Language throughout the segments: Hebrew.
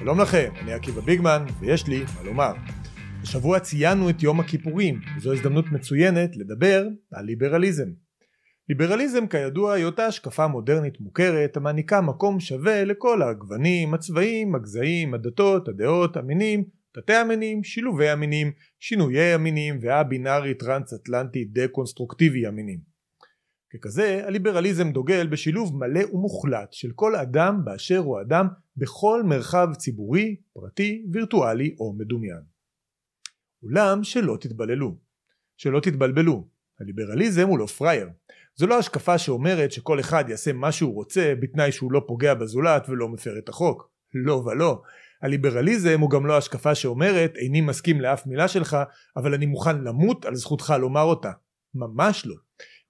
שלום לכם, אני עקיבא ביגמן, ויש לי מה לומר. השבוע ציינו את יום הכיפורים, וזו הזדמנות מצוינת לדבר על ליברליזם. ליברליזם כידוע היא אותה השקפה מודרנית מוכרת המעניקה מקום שווה לכל הגוונים, הצבעים, הגזעים, הדתות, הדעות, המינים, תתי המינים, שילובי המינים, שינויי המינים והבינארי טרנס אטלנטי דה קונסטרוקטיבי המינים. ככזה הליברליזם דוגל בשילוב מלא ומוחלט של כל אדם באשר הוא אדם בכל מרחב ציבורי, פרטי, וירטואלי או מדומיין. אולם שלא תתבללו, שלא תתבלבלו, הליברליזם הוא לא פראייר. זו לא השקפה שאומרת שכל אחד יעשה מה שהוא רוצה בתנאי שהוא לא פוגע בזולת ולא מפר את החוק. לא ולא. הליברליזם הוא גם לא השקפה שאומרת איני מסכים לאף מילה שלך אבל אני מוכן למות על זכותך לומר אותה. ממש לא.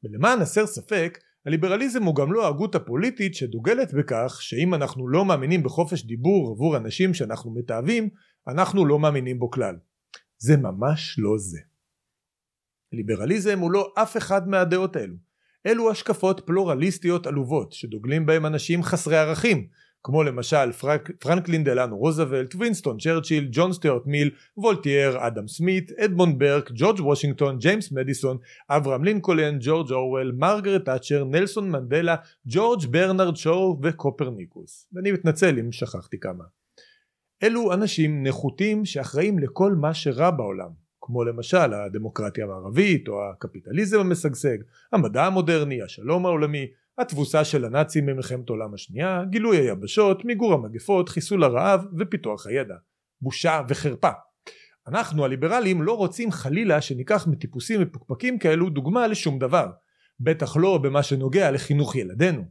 ולמען הסר ספק הליברליזם הוא גם לא ההגות הפוליטית שדוגלת בכך שאם אנחנו לא מאמינים בחופש דיבור עבור אנשים שאנחנו מתעבים אנחנו לא מאמינים בו כלל. זה ממש לא זה. ליברליזם הוא לא אף אחד מהדעות האלו. אלו השקפות פלורליסטיות עלובות שדוגלים בהם אנשים חסרי ערכים כמו למשל פרנק, פרנקלין דלנו רוזוולט, וינסטון צ'רצ'יל, ג'ון סטיוארט מיל, וולטייר, אדם סמית, אדמונד ברק, ג'ורג' וושינגטון, ג'יימס מדיסון, אברהם לינקולן, ג'ורג' אורוול, מרגרט תאצ'ר, נלסון מנדלה, ג'ורג' ברנרד שור וקופרניקוס. ואני מתנצל אם שכחתי כמה. אלו אנשים נחותים שאחראים לכל מה שרע בעולם, כמו למשל הדמוקרטיה המערבית או הקפיטליזם המשגשג, המדע המודרני, השלום העולמי, התבוסה של הנאצים במלחמת העולם השנייה, גילוי היבשות, מיגור המגפות, חיסול הרעב ופיתוח הידע. בושה וחרפה. אנחנו הליברלים לא רוצים חלילה שניקח מטיפוסים מפוקפקים כאלו דוגמה לשום דבר. בטח לא במה שנוגע לחינוך ילדינו.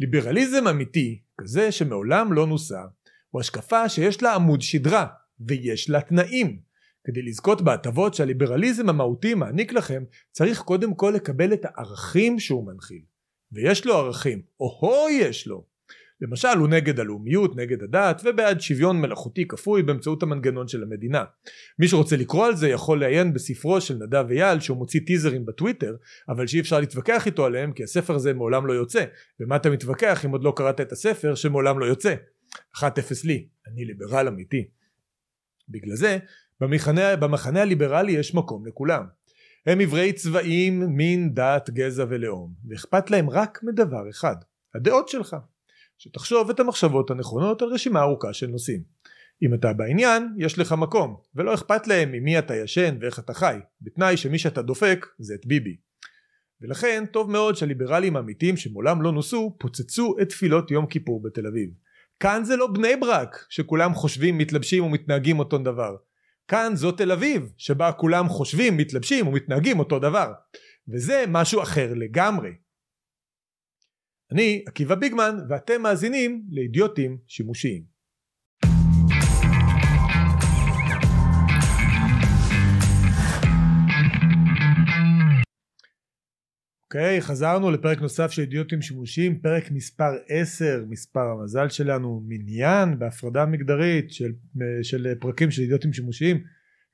ליברליזם אמיתי, כזה שמעולם לא נוסה, הוא השקפה שיש לה עמוד שדרה, ויש לה תנאים. כדי לזכות בהטבות שהליברליזם המהותי מעניק לכם, צריך קודם כל לקבל את הערכים שהוא מנחיל. ויש לו ערכים, או-הו יש לו. למשל הוא נגד הלאומיות, נגד הדת ובעד שוויון מלאכותי כפוי באמצעות המנגנון של המדינה. מי שרוצה לקרוא על זה יכול לעיין בספרו של נדב אייל שהוא מוציא טיזרים בטוויטר אבל שאי אפשר להתווכח איתו עליהם כי הספר הזה מעולם לא יוצא ומה אתה מתווכח אם עוד לא קראת את הספר שמעולם לא יוצא. 1-0 לי, אני ליברל אמיתי. בגלל זה במחנה, במחנה הליברלי יש מקום לכולם. הם עברי צבעים, מין, דת, גזע ולאום, ואכפת להם רק מדבר אחד, הדעות שלך. שתחשוב את המחשבות הנכונות על רשימה ארוכה של נושאים. אם אתה בעניין, יש לך מקום, ולא אכפת להם ממי אתה ישן ואיך אתה חי, בתנאי שמי שאתה דופק זה את ביבי. ולכן טוב מאוד שהליברלים האמיתיים שמעולם לא נוסו, פוצצו את תפילות יום כיפור בתל אביב. כאן זה לא בני ברק, שכולם חושבים, מתלבשים ומתנהגים אותו דבר. כאן זו תל אביב, שבה כולם חושבים, מתלבשים ומתנהגים אותו דבר. וזה משהו אחר לגמרי. אני עקיבא ביגמן ואתם מאזינים לאידיוטים שימושיים. אוקיי, okay, חזרנו לפרק נוסף של אידיוטים שימושיים, פרק מספר 10, מספר המזל שלנו, מניין בהפרדה מגדרית של, של פרקים של אידיוטים שימושיים.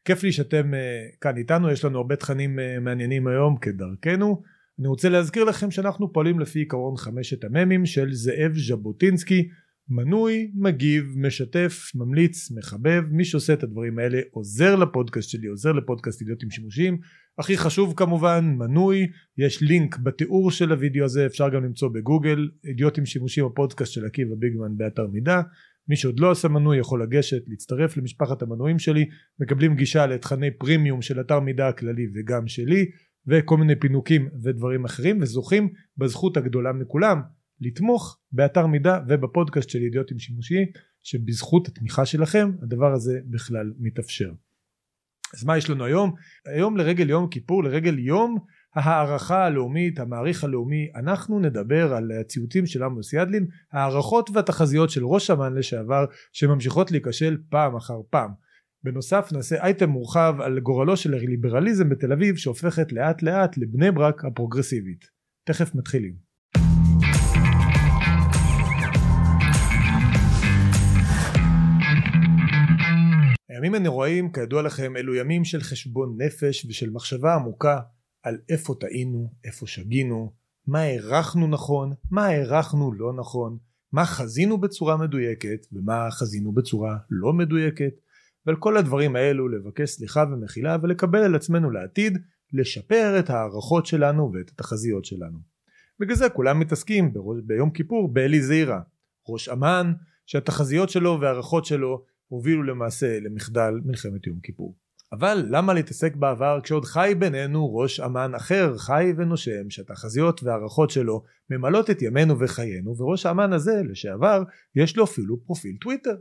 כיף לי שאתם uh, כאן איתנו, יש לנו הרבה תכנים uh, מעניינים היום כדרכנו. אני רוצה להזכיר לכם שאנחנו פועלים לפי עקרון חמשת המ"מים של זאב ז'בוטינסקי, מנוי, מגיב, משתף, ממליץ, מחבב, מי שעושה את הדברים האלה עוזר לפודקאסט שלי, עוזר לפודקאסט אידיוטים שימושיים. הכי חשוב כמובן, מנוי, יש לינק בתיאור של הוידאו הזה, אפשר גם למצוא בגוגל, אידיוטים שימושיים הפודקאסט של עקיבא ביגמן באתר מידע. מי שעוד לא עשה מנוי יכול לגשת, להצטרף למשפחת המנויים שלי, מקבלים גישה לתכני פרימיום של אתר מידע הכללי וגם שלי, וכל מיני פינוקים ודברים אחרים, וזוכים בזכות הגדולה מכולם, לתמוך באתר מידע ובפודקאסט של ידיעות עם שימושי שבזכות התמיכה שלכם הדבר הזה בכלל מתאפשר. אז מה יש לנו היום? היום לרגל יום כיפור לרגל יום ההערכה הלאומית המעריך הלאומי אנחנו נדבר על הציוצים של עמוס ידלין הערכות והתחזיות של ראש אמ"ן לשעבר שממשיכות להיכשל פעם אחר פעם בנוסף נעשה אייטם מורחב על גורלו של הליברליזם בתל אביב שהופכת לאט לאט לבני ברק הפרוגרסיבית תכף מתחילים הימים הנוראים כידוע לכם אלו ימים של חשבון נפש ושל מחשבה עמוקה על איפה טעינו, איפה שגינו, מה הערכנו נכון, מה הערכנו לא נכון, מה חזינו בצורה מדויקת ומה חזינו בצורה לא מדויקת ועל כל הדברים האלו לבקש סליחה ומחילה ולקבל על עצמנו לעתיד לשפר את ההערכות שלנו ואת התחזיות שלנו. בגלל זה כולם מתעסקים ביום כיפור באלי זעירה, ראש אמ"ן שהתחזיות שלו וההערכות שלו הובילו למעשה למחדל מלחמת יום כיפור. אבל למה להתעסק בעבר כשעוד חי בינינו ראש אמ"ן אחר חי ונושם שהתחזיות וההערכות שלו ממלאות את ימינו וחיינו וראש האמן הזה לשעבר יש לו אפילו פרופיל טוויטר.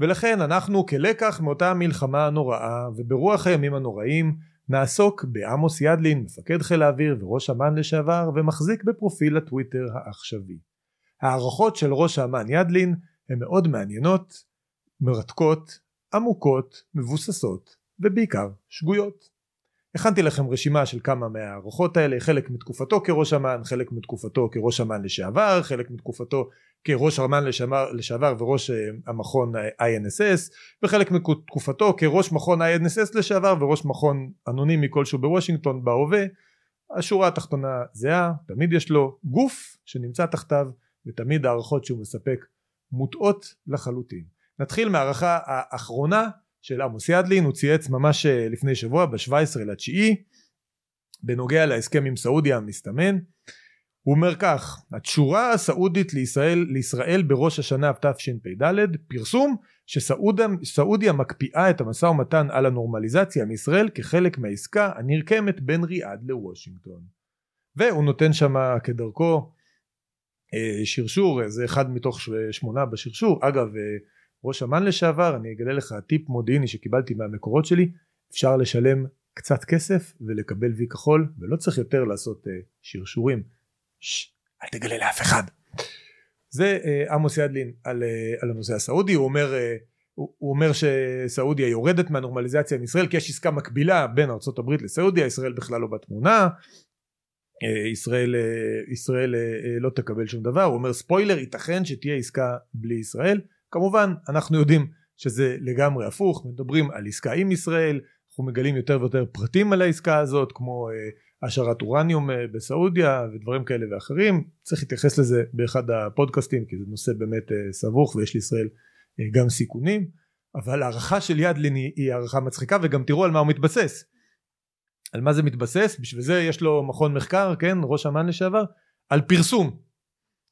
ולכן אנחנו כלקח מאותה מלחמה הנוראה וברוח הימים הנוראים נעסוק בעמוס ידלין מפקד חיל האוויר וראש אמ"ן לשעבר ומחזיק בפרופיל הטוויטר העכשווי. ההערכות של ראש האמן ידלין הן מאוד מעניינות, מרתקות, עמוקות, מבוססות ובעיקר שגויות. הכנתי לכם רשימה של כמה מההערכות האלה, חלק מתקופתו כראש אמ"ן, חלק מתקופתו כראש אמ"ן לשעבר, חלק מתקופתו כראש אמ"ן לשעבר, לשעבר וראש אה, המכון INSS, וחלק מתקופתו כראש מכון INSS לשעבר וראש מכון אנונימי כלשהו בוושינגטון בהווה. השורה התחתונה זהה, תמיד יש לו גוף שנמצא תחתיו ותמיד הערכות שהוא מספק מוטעות לחלוטין. נתחיל מהערכה האחרונה של עמוס ידלין, הוא צייץ ממש אה, לפני שבוע ב-17 לתשיעי בנוגע להסכם עם סעודיה המסתמן. הוא אומר כך, התשורה הסעודית לישראל, לישראל בראש השנה תשפ"ד, פרסום שסעודיה מקפיאה את המשא ומתן על הנורמליזציה מישראל כחלק מהעסקה הנרקמת בין ריאד לוושינגטון. והוא נותן שם כדרכו אה, שרשור, זה אחד מתוך שמונה בשרשור, אגב אה, ראש אמ"ן לשעבר, אני אגלה לך טיפ מודיעיני שקיבלתי מהמקורות שלי, אפשר לשלם קצת כסף ולקבל וי כחול ולא צריך יותר לעשות uh, שרשורים. שש, אל תגלה לאף אחד. זה uh, עמוס ידלין על, uh, על הנושא הסעודי, הוא אומר, uh, הוא, הוא אומר שסעודיה יורדת מהנורמליזציה עם ישראל כי יש עסקה מקבילה בין ארה"ב לסעודיה, ישראל בכלל לא בתמונה, ישראל, ישראל לא תקבל שום דבר, הוא אומר ספוילר ייתכן שתהיה עסקה בלי ישראל כמובן אנחנו יודעים שזה לגמרי הפוך מדברים על עסקה עם ישראל אנחנו מגלים יותר ויותר פרטים על העסקה הזאת כמו אה, השערת אורניום אה, בסעודיה ודברים כאלה ואחרים. צריך להתייחס לזה באחד הפודקאסטים כי זה נושא באמת אה, סבוך ויש לישראל גם סיכונים. אבל הערכה של ידלין היא הערכה מצחיקה וגם תראו על מה הוא מתבסס. על מה זה מתבסס? בשביל זה יש לו מכון מחקר כן ראש אמ"ן לשעבר על פרסום.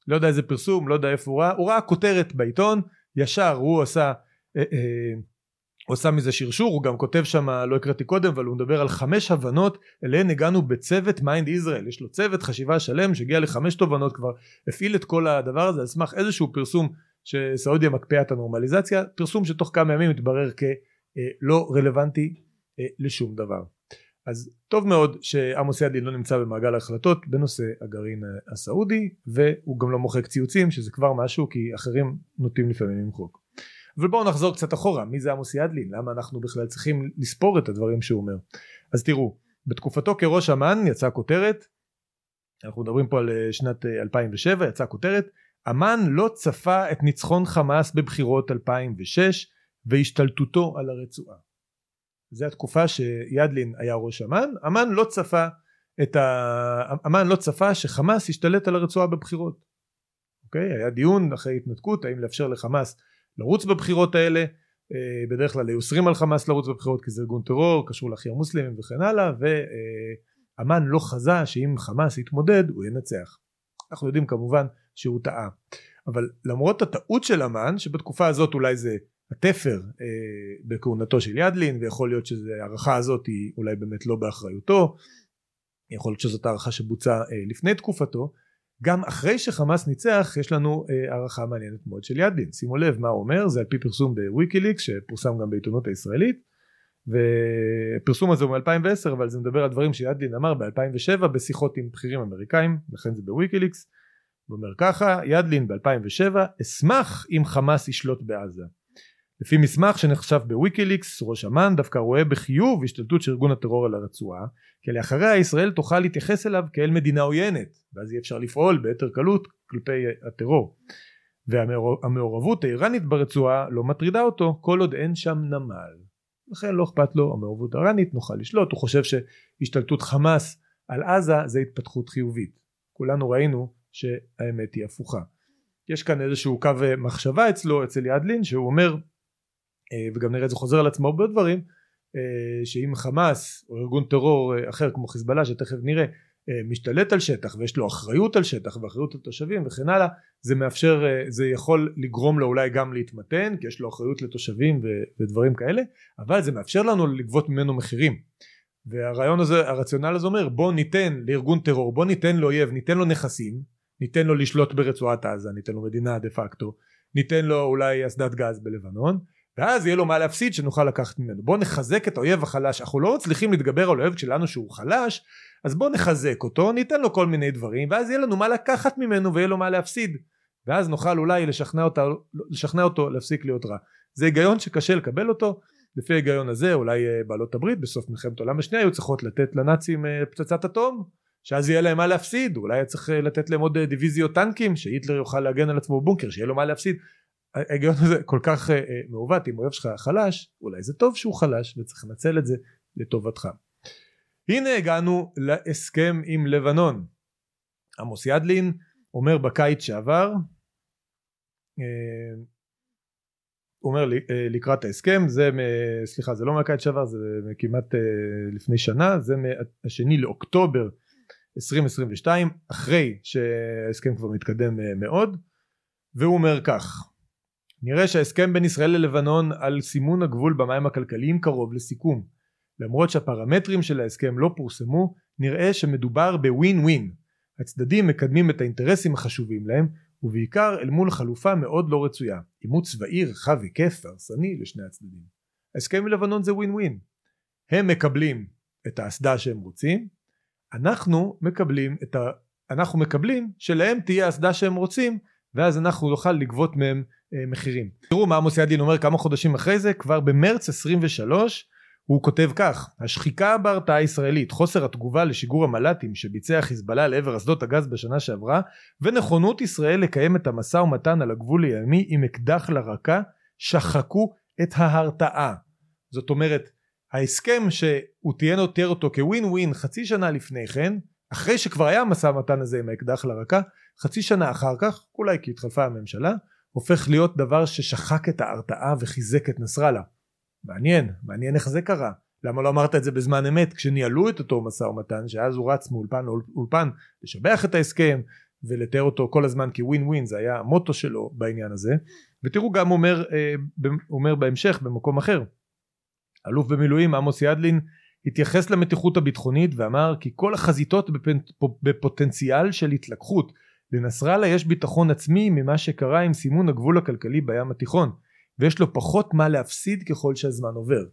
לא יודע איזה פרסום לא יודע איפה הוא ראה. הוא ראה כותרת בעיתון ישר הוא עשה אה, אה, הוא עשה מזה שרשור הוא גם כותב שם לא הקראתי קודם אבל הוא מדבר על חמש הבנות אליהן הגענו בצוות מיינד ישראל. יש לו צוות חשיבה שלם שהגיע לחמש תובנות כבר הפעיל את כל הדבר הזה. על סמך איזשהו פרסום שסעודיה מקפיאה את הנורמליזציה פרסום שתוך כמה ימים מתברר כלא רלוונטי אה, לשום דבר אז טוב מאוד שעמוס ידלין לא נמצא במעגל ההחלטות בנושא הגרעין הסעודי והוא גם לא מוחק ציוצים שזה כבר משהו כי אחרים נוטים לפעמים למחוק. אבל בואו נחזור קצת אחורה מי זה עמוס ידלין למה אנחנו בכלל צריכים לספור את הדברים שהוא אומר. אז תראו בתקופתו כראש אמ"ן יצאה כותרת אנחנו מדברים פה על אה, שנת 2007 אה, יצאה כותרת אמ"ן לא צפה את ניצחון חמאס בבחירות 2006 והשתלטותו על הרצועה זה התקופה שידלין היה ראש אמ"ן, אמ"ן לא צפה את ה... אמ"ן לא צפה שחמאס ישתלט על הרצועה בבחירות. אוקיי? היה דיון אחרי התנתקות האם לאפשר לחמאס לרוץ בבחירות האלה, אה, בדרך כלל היו אוסרים על חמאס לרוץ בבחירות כי זה ארגון טרור, קשור לאחים המוסלמים וכן הלאה, ואמ"ן לא חזה שאם חמאס יתמודד הוא ינצח. אנחנו יודעים כמובן שהוא טעה. אבל למרות הטעות של אמ"ן, שבתקופה הזאת אולי זה התפר אה, בכהונתו של ידלין ויכול להיות שההערכה הזאת היא אולי באמת לא באחריותו. יכול להיות שזאת הערכה שבוצעה אה, לפני תקופתו. גם אחרי שחמאס ניצח יש לנו אה, הערכה מעניינת מאוד של ידלין. שימו לב מה הוא אומר זה על פי פרסום בוויקיליקס שפורסם גם בעיתונות הישראלית. ופרסום הזה הוא מ-2010 אבל זה מדבר על דברים שידלין אמר ב-2007 בשיחות עם בכירים אמריקאים לכן זה בוויקיליקס. הוא אומר ככה ידלין ב-2007 אשמח אם חמאס ישלוט בעזה לפי מסמך שנחשב בוויקיליקס ראש אמ"ן דווקא רואה בחיוב השתלטות של ארגון הטרור על הרצועה כי לאחריה ישראל תוכל להתייחס אליו כאל מדינה עוינת ואז יהיה אפשר לפעול ביתר קלות כלפי הטרור. והמעורבות האיראנית ברצועה לא מטרידה אותו כל עוד אין שם נמל. לכן לא אכפת לו המעורבות האיראנית נוכל לשלוט. הוא חושב שהשתלטות חמאס על עזה זה התפתחות חיובית. כולנו ראינו שהאמת היא הפוכה. יש כאן איזשהו קו מחשבה אצלו אצל ידלין שהוא אומר וגם נראה את זה חוזר על עצמו הרבה דברים שאם חמאס או ארגון טרור אחר כמו חיזבאללה שתכף נראה משתלט על שטח ויש לו אחריות על שטח ואחריות על תושבים וכן הלאה זה מאפשר זה יכול לגרום לו אולי גם להתמתן כי יש לו אחריות לתושבים ודברים כאלה אבל זה מאפשר לנו לגבות ממנו מחירים. והרעיון הזה הרציונל הזה אומר בוא ניתן לארגון טרור בוא ניתן לאויב ניתן לו נכסים ניתן לו לשלוט ברצועת עזה ניתן לו מדינה דה פקטו ניתן לו אולי אסדת גז בלבנון ואז יהיה לו מה להפסיד שנוכל לקחת ממנו. בוא נחזק את האויב החלש. אנחנו לא מצליחים להתגבר על האויב שלנו שהוא חלש אז בוא נחזק אותו ניתן לו כל מיני דברים ואז יהיה לנו מה לקחת ממנו ויהיה לו מה להפסיד. ואז נוכל אולי לשכנע, אותה, לשכנע אותו להפסיק להיות רע. זה היגיון שקשה לקבל אותו. לפי ההיגיון הזה אולי אה, בעלות הברית בסוף מלחמת העולם השנייה היו צריכות לתת לנאצים אה, פצצת אטום שאז יהיה להם מה להפסיד. אולי היה צריך אה, לתת להם עוד דיוויזיות טנקים שהיטלר יוכל להגן על עצמו בבונקר שיהיה לו מה להפסיד ההיגיון הזה כל כך מעוות אם אוהב שלך חלש אולי זה טוב שהוא חלש וצריך לנצל את זה לטובתך. הנה הגענו להסכם עם לבנון. עמוס ידלין אומר בקיץ שעבר הוא אומר אה, לקראת ההסכם זה סליחה זה לא מהקיץ שעבר זה כמעט אה, לפני שנה זה מהשני לאוקטובר 2022 אחרי שההסכם כבר מתקדם אה, מאוד. והוא אומר כך נראה שההסכם בין ישראל ללבנון על סימון הגבול במים הכלכליים קרוב לסיכום. למרות שהפרמטרים של ההסכם לא פורסמו נראה שמדובר בווין ווין הצדדים מקדמים את האינטרסים החשובים להם ובעיקר אל מול חלופה מאוד לא רצויה. עימות צבאי רחב היקף והרסני לשני הצדדים. ההסכם עם לבנון זה ווין ווין הם מקבלים את האסדה שהם רוצים אנחנו מקבלים את ה... אנחנו מקבלים שלהם תהיה האסדה שהם רוצים ואז אנחנו נוכל לגבות מהם מחירים. תראו מה עמוס ידין אומר כמה חודשים אחרי זה כבר במרץ 23 הוא כותב כך השחיקה בהרתעה הישראלית חוסר התגובה לשיגור המל"טים שביצע חיזבאללה לעבר אסדות הגז בשנה שעברה ונכונות ישראל לקיים את המשא ומתן על הגבול הימי עם אקדח לרקה שחקו את ההרתעה זאת אומרת ההסכם שהוא תיאר אותו כווין ווין חצי שנה לפני כן אחרי שכבר היה המשא ומתן הזה עם האקדח לרקה חצי שנה אחר כך אולי כי התחלפה הממשלה הופך להיות דבר ששחק את ההרתעה וחיזק את נסראללה. מעניין, מעניין איך זה קרה. למה לא אמרת את זה בזמן אמת? כשניהלו את אותו משא ומתן שאז הוא רץ מאולפן לאולפן לשבח את ההסכם ולתאר אותו כל הזמן כווין ווין זה היה המוטו שלו בעניין הזה. ותראו גם אומר, אה, אומר בהמשך במקום אחר. אלוף במילואים עמוס ידלין התייחס למתיחות הביטחונית ואמר כי כל החזיתות בפוטנציאל של התלקחות לנסראללה יש ביטחון עצמי ממה שקרה עם סימון הגבול הכלכלי בים התיכון ויש לו פחות מה להפסיד ככל שהזמן עובר.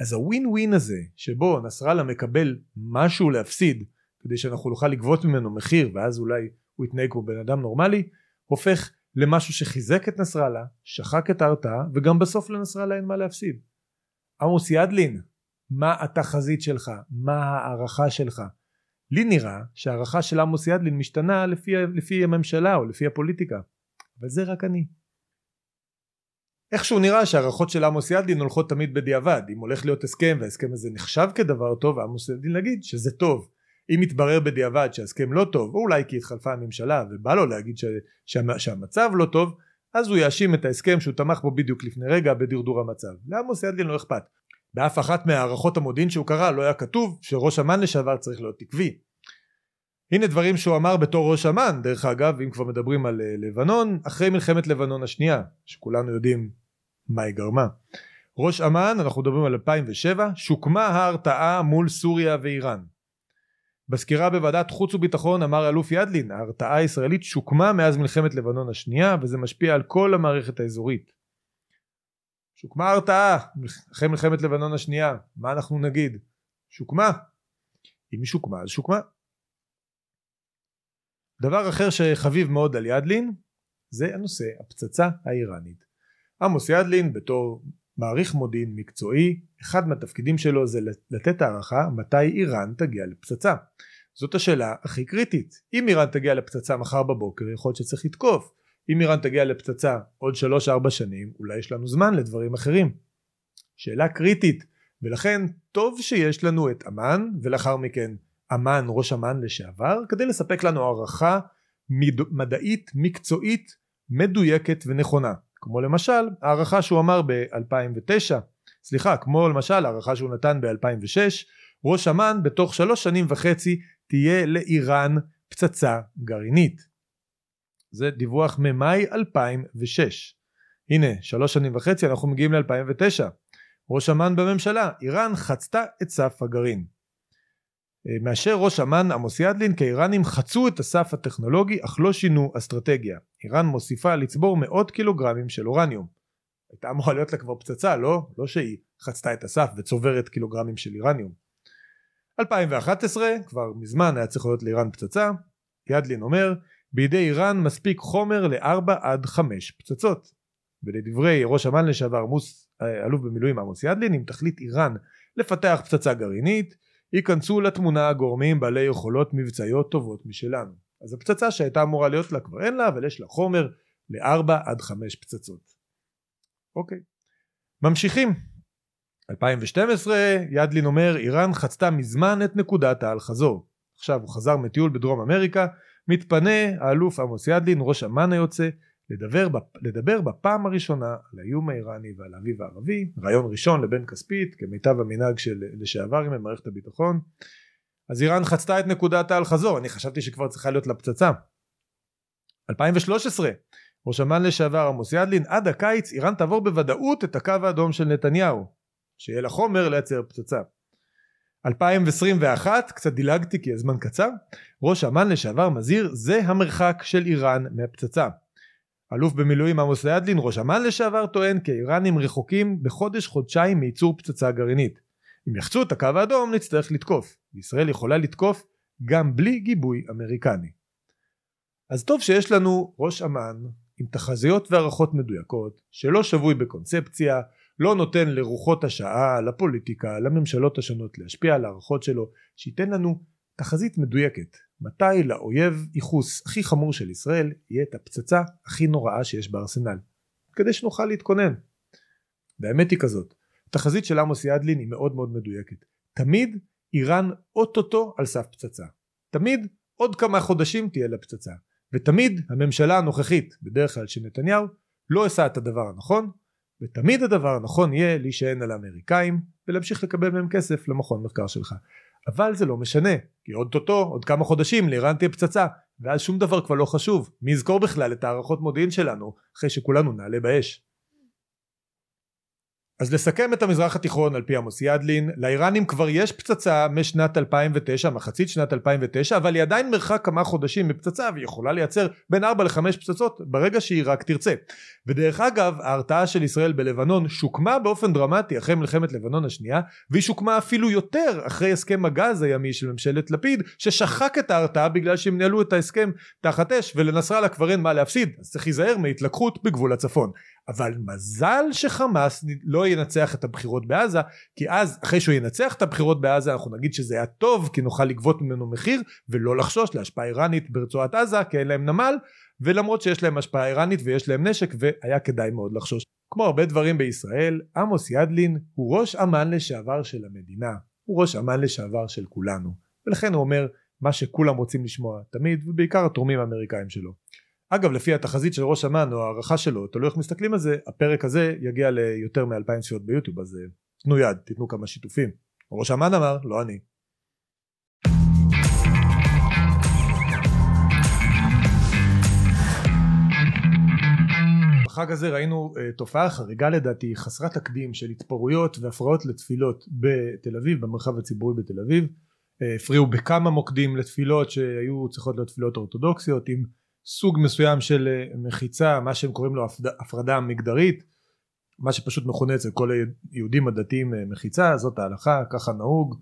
אז הווין ווין הזה שבו נסראללה מקבל משהו להפסיד כדי שאנחנו נוכל לגבות ממנו מחיר ואז אולי הוא יתנהג כמו בן אדם נורמלי הופך למשהו שחיזק את נסראללה שחק את ההרתעה וגם בסוף לנסראללה אין מה להפסיד. עמוס ידלין מה התחזית שלך מה ההערכה שלך לי נראה שההערכה של עמוס ידלין משתנה לפי, לפי הממשלה או לפי הפוליטיקה. אבל זה רק אני. איכשהו נראה שהערכות של עמוס ילדין הולכות תמיד בדיעבד. אם הולך להיות הסכם וההסכם הזה נחשב כדבר טוב עמוס ילדין להגיד שזה טוב. אם יתברר בדיעבד שההסכם לא טוב או אולי כי התחלפה הממשלה ובא לו להגיד ש... שה... שהמצב לא טוב אז הוא יאשים את ההסכם שהוא תמך בו בדיוק לפני רגע בדרדור המצב. לעמוס ילדין לא אכפת באף אחת מהערכות המודיעין שהוא קרא לא היה כתוב שראש אמ"ן לשעבר צריך להיות עקבי הנה דברים שהוא אמר בתור ראש אמ"ן דרך אגב אם כבר מדברים על אה, לבנון אחרי מלחמת לבנון השנייה שכולנו יודעים מה היא גרמה. ראש אמ"ן אנחנו מדברים על 2007 שוקמה ההרתעה מול סוריה ואיראן. בסקירה בוועדת חוץ וביטחון אמר אלוף ידלין ההרתעה הישראלית שוקמה מאז מלחמת לבנון השנייה וזה משפיע על כל המערכת האזורית. שוקמה ההרתעה אחרי מלחמת לבנון השנייה מה אנחנו נגיד? שוקמה. אם היא שוקמה אז שוקמה. דבר אחר שחביב מאוד על ידלין זה הנושא הפצצה האיראנית. עמוס ידלין בתור מעריך מודיעין מקצועי אחד מהתפקידים שלו זה לתת הערכה מתי איראן תגיע לפצצה זאת השאלה הכי קריטית אם איראן תגיע לפצצה מחר בבוקר יכול להיות שצריך לתקוף אם איראן תגיע לפצצה עוד 3-4 שנים אולי יש לנו זמן לדברים אחרים. שאלה קריטית. ולכן טוב שיש לנו את אמ"ן ולאחר מכן אמ"ן ראש אמ"ן לשעבר כדי לספק לנו הערכה מדעית מקצועית מדויקת ונכונה. כמו למשל הערכה שהוא אמר ב-2009 סליחה כמו למשל הערכה שהוא נתן ב-2006 ראש אמ"ן בתוך שלוש שנים וחצי תהיה לאיראן פצצה גרעינית זה דיווח ממאי 2006 הנה שלוש שנים וחצי אנחנו מגיעים ל-2009 ראש אמ"ן בממשלה איראן חצתה את סף הגרעין. אה, מאשר ראש אמ"ן עמוס ידלין כי האיראנים חצו את הסף הטכנולוגי אך לא שינו אסטרטגיה. איראן מוסיפה לצבור מאות קילוגרמים של אורניום. הייתה אמורה להיות לה כבר פצצה לא? לא שהיא חצתה את הסף וצוברת קילוגרמים של איראניום 2011 כבר מזמן היה צריך להיות לאיראן פצצה. ידלין אומר בידי איראן מספיק חומר לארבע עד חמש פצצות. ולדברי ראש אמ"ן לשעבר עמוס אה, אלוף במילואים עמוס ידלין אם תחליט איראן לפתח פצצה גרעינית ייכנסו לתמונה גורמים בעלי יכולות מבצעיות טובות משלנו. אז הפצצה שהייתה אמורה להיות לה כבר אין לה אבל יש לה חומר לארבע עד חמש פצצות. אוקיי. ממשיכים. 2012 ידלין אומר איראן חצתה מזמן את נקודת האל חזור עכשיו הוא חזר מטיול בדרום אמריקה מתפנה האלוף עמוס ידלין ראש אמ"ן היוצא לדבר, לדבר בפעם הראשונה על האיום האיראני ועל האביב הערבי, רעיון ראשון לבן כספית כמיטב המנהג של לשעברים במערכת הביטחון. אז איראן חצתה את נקודת האל חזור, אני חשבתי שכבר צריכה להיות לה פצצה. 2013 ראש אמ"ן לשעבר עמוס ידלין עד הקיץ איראן תעבור בוודאות את הקו האדום של נתניהו שיהיה לה חומר לייצר פצצה 2021 קצת דילגתי כי הזמן קצר ראש אמ"ן לשעבר מזהיר זה המרחק של איראן מהפצצה. אלוף במילואים עמוס לידלין ראש אמ"ן לשעבר טוען כי האיראנים רחוקים בחודש חודשיים מייצור פצצה גרעינית. אם יחצו את הקו האדום נצטרך לתקוף. ישראל יכולה לתקוף גם בלי גיבוי אמריקני. אז טוב שיש לנו ראש אמ"ן עם תחזיות והערכות מדויקות שלא שבוי בקונספציה לא נותן לרוחות השעה לפוליטיקה לממשלות השונות להשפיע על הערכות שלו שייתן לנו תחזית מדויקת. מתי לאויב ייחוס הכי חמור של ישראל יהיה את הפצצה הכי נוראה שיש בארסנל? כדי שנוכל להתכונן. והאמת היא כזאת התחזית של עמוס ידלין היא מאוד מאוד מדויקת. תמיד איראן אוטוטו על סף פצצה. תמיד עוד כמה חודשים תהיה לה פצצה. ותמיד הממשלה הנוכחית בדרך כלל של נתניהו לא עושה את הדבר הנכון ותמיד הדבר הנכון יהיה להישען על האמריקאים ולהמשיך לקבל מהם כסף למכון מחקר שלך. אבל זה לא משנה כי עוד טוטו עוד כמה חודשים לאיראן תהיה פצצה ואז שום דבר כבר לא חשוב. מי יזכור בכלל את הערכות מודיעין שלנו אחרי שכולנו נעלה באש אז לסכם את המזרח התיכון על פי עמוס ידלין, לאיראנים כבר יש פצצה משנת 2009, מחצית שנת 2009, אבל היא עדיין מרחק כמה חודשים מפצצה והיא יכולה לייצר בין 4 ל-5 פצצות ברגע שהיא רק תרצה. ודרך אגב, ההרתעה של ישראל בלבנון שוקמה באופן דרמטי אחרי מלחמת לבנון השנייה, והיא שוקמה אפילו יותר אחרי הסכם הגז הימי של ממשלת לפיד, ששחק את ההרתעה בגלל שהם ניהלו את ההסכם תחת אש, ולנסראללה כבר אין מה להפסיד, אז צריך להיזהר מהתלקחות בגבול הצפון. אבל מזל שחמאס לא ינצח את הבחירות בעזה כי אז אחרי שהוא ינצח את הבחירות בעזה אנחנו נגיד שזה היה טוב כי נוכל לגבות ממנו מחיר ולא לחשוש להשפעה איראנית ברצועת עזה כי אין להם נמל ולמרות שיש להם השפעה איראנית ויש להם נשק והיה כדאי מאוד לחשוש. כמו הרבה דברים בישראל עמוס ידלין הוא ראש אמ"ן לשעבר של המדינה. הוא ראש אמ"ן לשעבר של כולנו. ולכן הוא אומר מה שכולם רוצים לשמוע תמיד ובעיקר התורמים האמריקאים שלו אגב לפי התחזית של ראש אמ"ן או הערכה שלו תלוי איך מסתכלים על זה הפרק הזה יגיע ליותר מאלפיים צפיות ביוטיוב אז אה, תנו יד תיתנו כמה שיתופים. ראש אמ"ן אמר לא אני. בחג הזה ראינו uh, תופעה חריגה לדעתי חסרת תקדים של התפרעויות והפרעות לתפילות בתל אביב במרחב הציבורי בתל אביב. uh, הפריעו בכמה מוקדים לתפילות שהיו צריכות להיות תפילות אורתודוקסיות עם סוג מסוים של אה, מחיצה מה שהם קוראים לו הפרדה מגדרית מה שפשוט מכונה אצל כל היהודים הדתיים אה, מחיצה זאת ההלכה ככה נהוג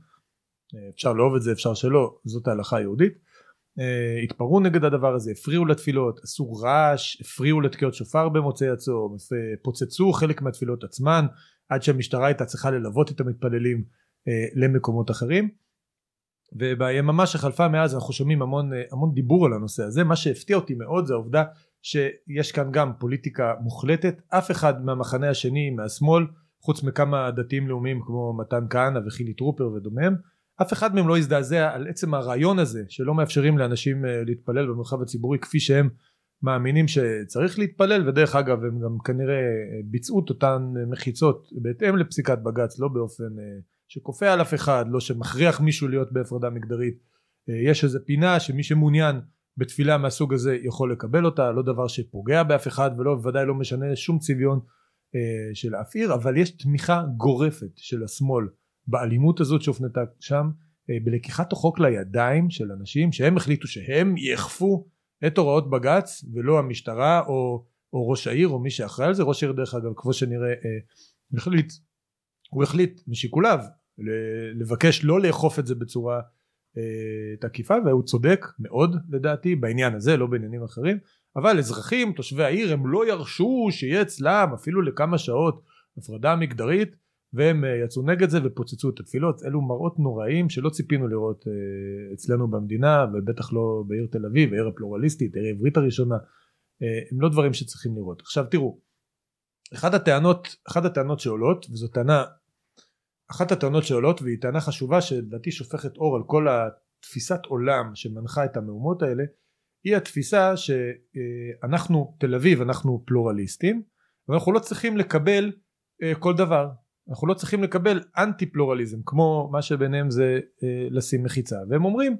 אה, אפשר לאהוב את זה אפשר שלא זאת ההלכה היהודית התפרעו נגד הדבר הזה הפריעו לתפילות עשו רעש הפריעו לתקיעות שופר במוצאי הצום פוצצו חלק מהתפילות עצמן עד שהמשטרה הייתה צריכה ללוות את המתפללים למקומות אחרים וביממה שחלפה מאז אנחנו שומעים המון, המון דיבור על הנושא הזה. מה שהפתיע אותי מאוד זה העובדה שיש כאן גם פוליטיקה מוחלטת. אף אחד מהמחנה השני מהשמאל חוץ מכמה דתיים לאומיים כמו מתן כהנא וחילי טרופר ודומיהם אף אחד מהם לא הזדעזע על עצם הרעיון הזה שלא מאפשרים לאנשים אה, להתפלל במרחב הציבורי כפי שהם מאמינים שצריך להתפלל. ודרך אגב הם גם כנראה ביצעו את אותן מחיצות בהתאם לפסיקת בג"ץ לא באופן אה, שכופה על אף אחד לא שמכריח מישהו להיות בהפרדה מגדרית. אה, יש איזה פינה שמי שמעוניין בתפילה מהסוג הזה יכול לקבל אותה לא דבר שפוגע באף אחד ולא בוודאי לא משנה שום צביון אה, של אף עיר אבל יש תמיכה גורפת של השמאל באלימות הזאת שהופנתה שם בלקיחת החוק לידיים של אנשים שהם החליטו שהם יאכפו את הוראות בג"ץ ולא המשטרה או, או ראש העיר או מי שאחראי על זה. ראש העיר דרך אגב כמו שנראה אה, החליט הוא החליט משיקוליו לבקש לא לאכוף את זה בצורה אה, תקיפה והוא צודק מאוד לדעתי בעניין הזה לא בעניינים אחרים. אבל אזרחים תושבי העיר הם לא ירשו שיהיה אצלם אפילו לכמה שעות הפרדה מגדרית והם אה, יצאו נגד זה ופוצצו את התפילות. אלו מראות נוראים שלא ציפינו לראות אה, אצלנו במדינה ובטח לא בעיר תל אביב העיר הפלורליסטית העיר העברית הראשונה. אה, הם לא דברים שצריכים לראות. עכשיו תראו אחת הטענות אחת הטענות שעולות וזו טענה אחת הטענות שעולות והיא טענה חשובה שלדעתי שופכת אור על כל התפיסת עולם שמנחה את המהומות האלה היא התפיסה שאנחנו תל אביב אנחנו פלורליסטים ואנחנו לא צריכים לקבל כל דבר. אנחנו לא צריכים לקבל אנטי פלורליזם כמו מה שביניהם זה אה, לשים מחיצה. והם אומרים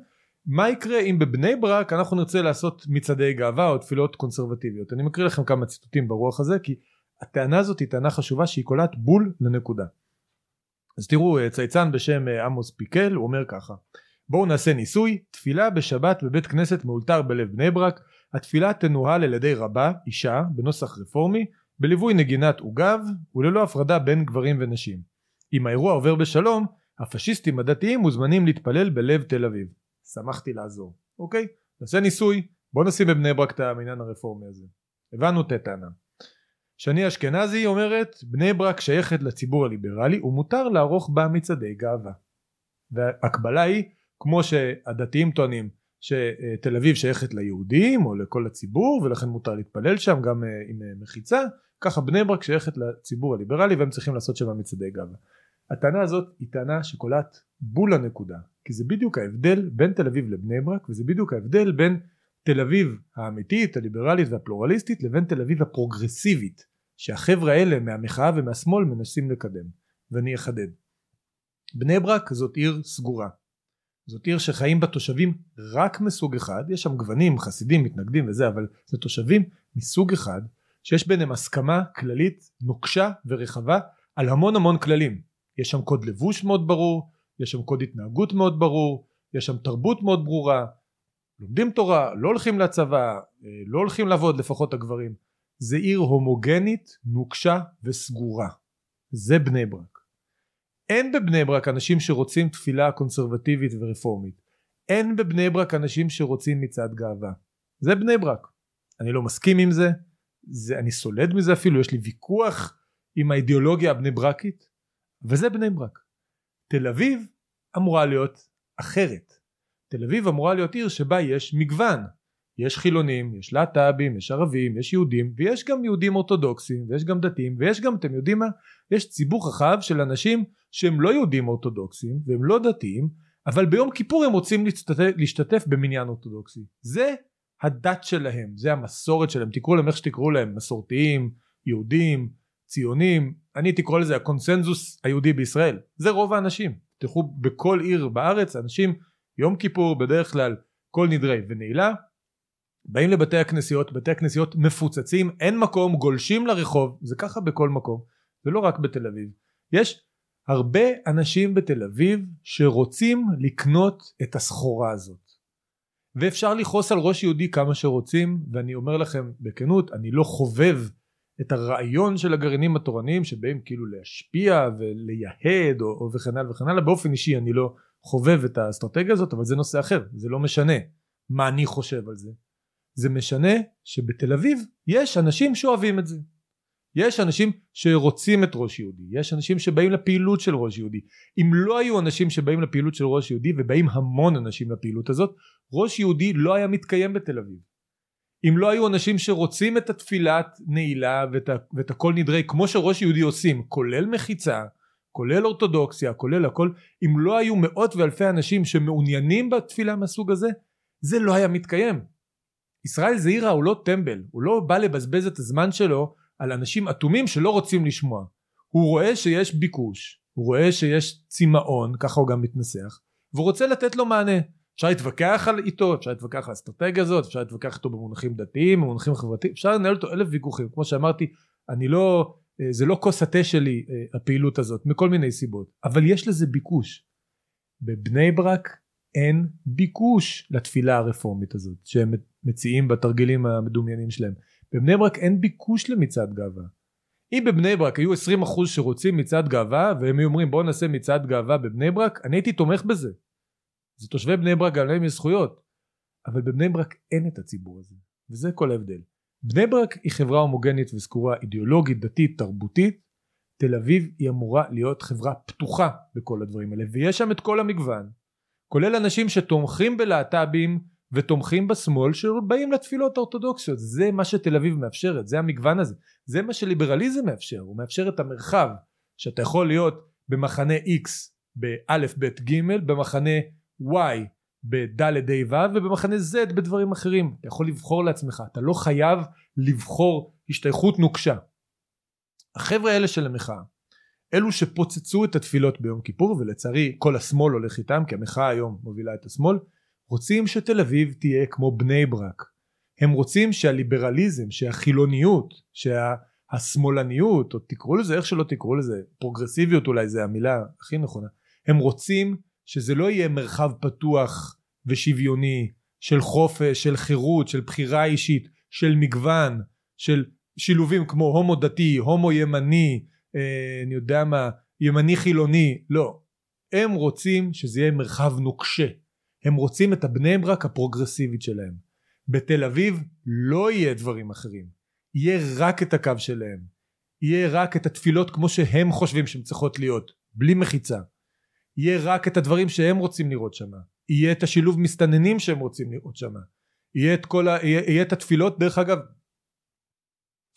מה יקרה אם בבני ברק אנחנו נרצה לעשות מצעדי גאווה או תפילות קונסרבטיביות? אני מקריא לכם כמה ציטוטים ברוח הזה כי הטענה הזאת היא טענה חשובה שהיא קולעת בול לנקודה אז תראו אה, צייצן בשם אה, עמוס פיקל הוא אומר ככה בואו נעשה ניסוי תפילה בשבת בבית כנסת מאולתר בלב בני ברק התפילה תנוהל על ידי רבה אישה בנוסח רפורמי בליווי נגינת עוגב וללא הפרדה בין גברים ונשים. אם האירוע עובר בשלום, הפשיסטים הדתיים מוזמנים להתפלל בלב תל אביב. שמחתי לעזור. אוקיי? נעשה ניסוי, בוא נשים בבני ברק את המניין הרפורמי הזה. הבנו את הטענה. שני אשכנזי אומרת בני ברק שייכת לציבור הליברלי ומותר לערוך בה מצעדי גאווה. והקבלה היא כמו שהדתיים טוענים שתל אביב שייכת ליהודים או לכל הציבור ולכן מותר להתפלל שם גם אה, עם אה, מחיצה ככה בני ברק שייכת לציבור הליברלי והם צריכים לעשות שם מצעדי גאווה. הטענה הזאת היא טענה שקולעת בול לנקודה כי זה בדיוק ההבדל בין תל אביב לבני ברק וזה בדיוק ההבדל בין תל אביב האמיתית הליברלית והפלורליסטית לבין תל אביב הפרוגרסיבית שהחבר'ה האלה מהמחאה ומהשמאל מנסים לקדם. ואני אחדד. בני ברק זאת עיר סגורה. זאת עיר שחיים בה תושבים רק מסוג אחד. יש שם גוונים חסידים מתנגדים וזה אבל זה תושבים מסוג אחד שיש ביניהם הסכמה כללית נוקשה ורחבה על המון המון כללים. יש שם קוד לבוש מאוד ברור יש שם קוד התנהגות מאוד ברור יש שם תרבות מאוד ברורה לומדים תורה לא הולכים לצבא אה, לא הולכים לעבוד לפחות הגברים זה עיר הומוגנית נוקשה וסגורה. זה בני ברק. אין בבני ברק אנשים שרוצים תפילה קונסרבטיבית ורפורמית. אין בבני ברק אנשים שרוצים מצעד גאווה. זה בני ברק. אני לא מסכים עם זה. זה, אני סולד מזה אפילו, יש לי ויכוח עם האידיאולוגיה הבני ברקית, וזה בני ברק. תל אביב אמורה להיות אחרת. תל אביב אמורה להיות עיר שבה יש מגוון. יש חילונים, יש להט"בים, יש ערבים, יש יהודים, ויש גם יהודים אורתודוקסים, ויש גם דתיים, ויש גם, אתם יודעים מה? יש ציבור רחב של אנשים שהם לא יהודים אורתודוקסים, והם לא דתיים, אבל ביום כיפור הם רוצים להשתתף, להשתתף במניין אורתודוקסי. זה הדת שלהם, זה המסורת שלהם, תקראו להם איך שתקראו להם, מסורתיים, יהודים, ציונים, אני תקראו לזה הקונסנזוס היהודי בישראל, זה רוב האנשים, תלכו בכל עיר בארץ, אנשים יום כיפור בדרך כלל כל נדרי ונעילה, באים לבתי הכנסיות, בתי הכנסיות מפוצצים, אין מקום, גולשים לרחוב, זה ככה בכל מקום, ולא רק בתל אביב. יש הרבה אנשים בתל אביב שרוצים לקנות את הסחורה הזאת. ואפשר לכעוס על ראש יהודי כמה שרוצים ואני אומר לכם בכנות אני לא חובב את הרעיון של הגרעינים התורניים שבאים כאילו להשפיע ולייהד או, או וכן הלאה וכן הלאה באופן אישי אני לא חובב את האסטרטגיה הזאת אבל זה נושא אחר זה לא משנה מה אני חושב על זה זה משנה שבתל אביב יש אנשים שאוהבים את זה יש אנשים שרוצים את ראש יהודי, יש אנשים שבאים לפעילות של ראש יהודי. אם לא היו אנשים שבאים לפעילות של ראש יהודי, ובאים המון אנשים לפעילות הזאת, ראש יהודי לא היה מתקיים בתל אביב. אם לא היו אנשים שרוצים את התפילת נעילה ואת, ואת הכל נדרי כמו שראש יהודי עושים, כולל מחיצה, כולל אורתודוקסיה, כולל הכל, אם לא היו מאות ואלפי אנשים שמעוניינים בתפילה מהסוג הזה, זה לא היה מתקיים. ישראל זעירה הוא לא טמבל, הוא לא בא לבזבז את הזמן שלו על אנשים אטומים שלא רוצים לשמוע. הוא רואה שיש ביקוש, הוא רואה שיש צמאון, ככה הוא גם מתנסח, והוא רוצה לתת לו מענה. אפשר להתווכח על איתו, אפשר להתווכח על האסטרטגיה הזאת, אפשר להתווכח איתו במונחים דתיים, במונחים חברתיים, אפשר לנהל אותו אלף ויכוחים. כמו שאמרתי, אני לא, זה לא כוס התה שלי אה, הפעילות הזאת, מכל מיני סיבות, אבל יש לזה ביקוש. בבני ברק אין ביקוש לתפילה הרפורמית הזאת שהם מציעים בתרגילים המדומיינים שלהם. בבני ברק אין ביקוש למצעד גאווה. אם בבני ברק היו 20% שרוצים מצעד גאווה והם היו אומרים בואו נעשה מצעד גאווה בבני ברק אני הייתי תומך בזה. זה תושבי בני ברק גם להם יש זכויות. אבל בבני ברק אין את הציבור הזה וזה כל ההבדל. בני ברק היא חברה הומוגנית וסגורה אידיאולוגית דתית תרבותית. תל אביב היא אמורה להיות חברה פתוחה בכל הדברים האלה ויש שם את כל המגוון. כולל אנשים שתומכים בלהט"בים ותומכים בשמאל שבאים לתפילות האורתודוקסיות. זה מה שתל אביב מאפשרת זה המגוון הזה. זה מה שליברליזם מאפשר הוא מאפשר את המרחב שאתה יכול להיות במחנה x באלף בית ג' במחנה y בד' ה' ו' ובמחנה z בדברים אחרים. אתה יכול לבחור לעצמך אתה לא חייב לבחור השתייכות נוקשה. החבר'ה האלה של המחאה אלו שפוצצו את התפילות ביום כיפור ולצערי כל השמאל הולך איתם כי המחאה היום מובילה את השמאל רוצים שתל אביב תהיה כמו בני ברק. הם רוצים שהליברליזם שהחילוניות שהשמאלניות או תקראו לזה איך שלא תקראו לזה פרוגרסיביות אולי זה המילה הכי נכונה הם רוצים שזה לא יהיה מרחב פתוח ושוויוני של חופש של חירות של בחירה אישית של מגוון של שילובים כמו הומו דתי הומו ימני אה, אני יודע מה ימני חילוני. לא. הם רוצים שזה יהיה מרחב נוקשה. הם רוצים את הבני ברק הפרוגרסיבית שלהם. בתל אביב לא יהיה דברים אחרים. יהיה רק את הקו שלהם. יהיה רק את התפילות כמו שהם חושבים שהן צריכות להיות בלי מחיצה יהיה רק את הדברים שהם רוצים לראות שמה. יהיה את השילוב מסתננים שהם רוצים לראות שמה. יהיה את כל ה... יהיה, יהיה את התפילות דרך אגב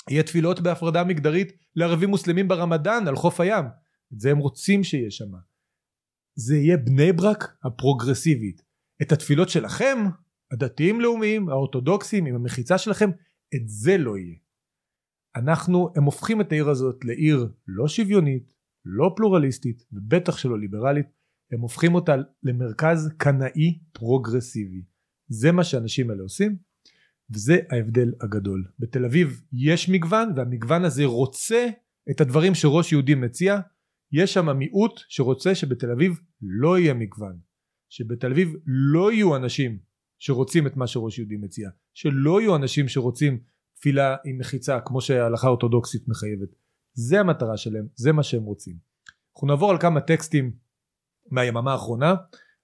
יהיה תפילות בהפרדה מגדרית לערבים מוסלמים ברמדאן על חוף הים. את זה הם רוצים שיהיה שם זה יהיה בני ברק הפרוגרסיבית. את התפילות שלכם הדתיים לאומיים האורתודוקסים עם המחיצה שלכם את זה לא יהיה. אנחנו הם הופכים את העיר הזאת לעיר לא שוויונית לא פלורליסטית ובטח שלא ליברלית הם הופכים אותה למרכז קנאי פרוגרסיבי. זה מה שהאנשים האלה עושים וזה ההבדל הגדול. בתל אביב יש מגוון והמגוון הזה רוצה את הדברים שראש יהודי מציע. יש שם מיעוט שרוצה שבתל אביב לא יהיה מגוון. שבתל אביב לא יהיו אנשים שרוצים את מה שראש יהודי מציע. שלא יהיו אנשים שרוצים תפילה עם מחיצה כמו שההלכה האורתודוקסית מחייבת זה המטרה שלהם זה מה שהם רוצים. אנחנו נעבור על כמה טקסטים מהיממה האחרונה.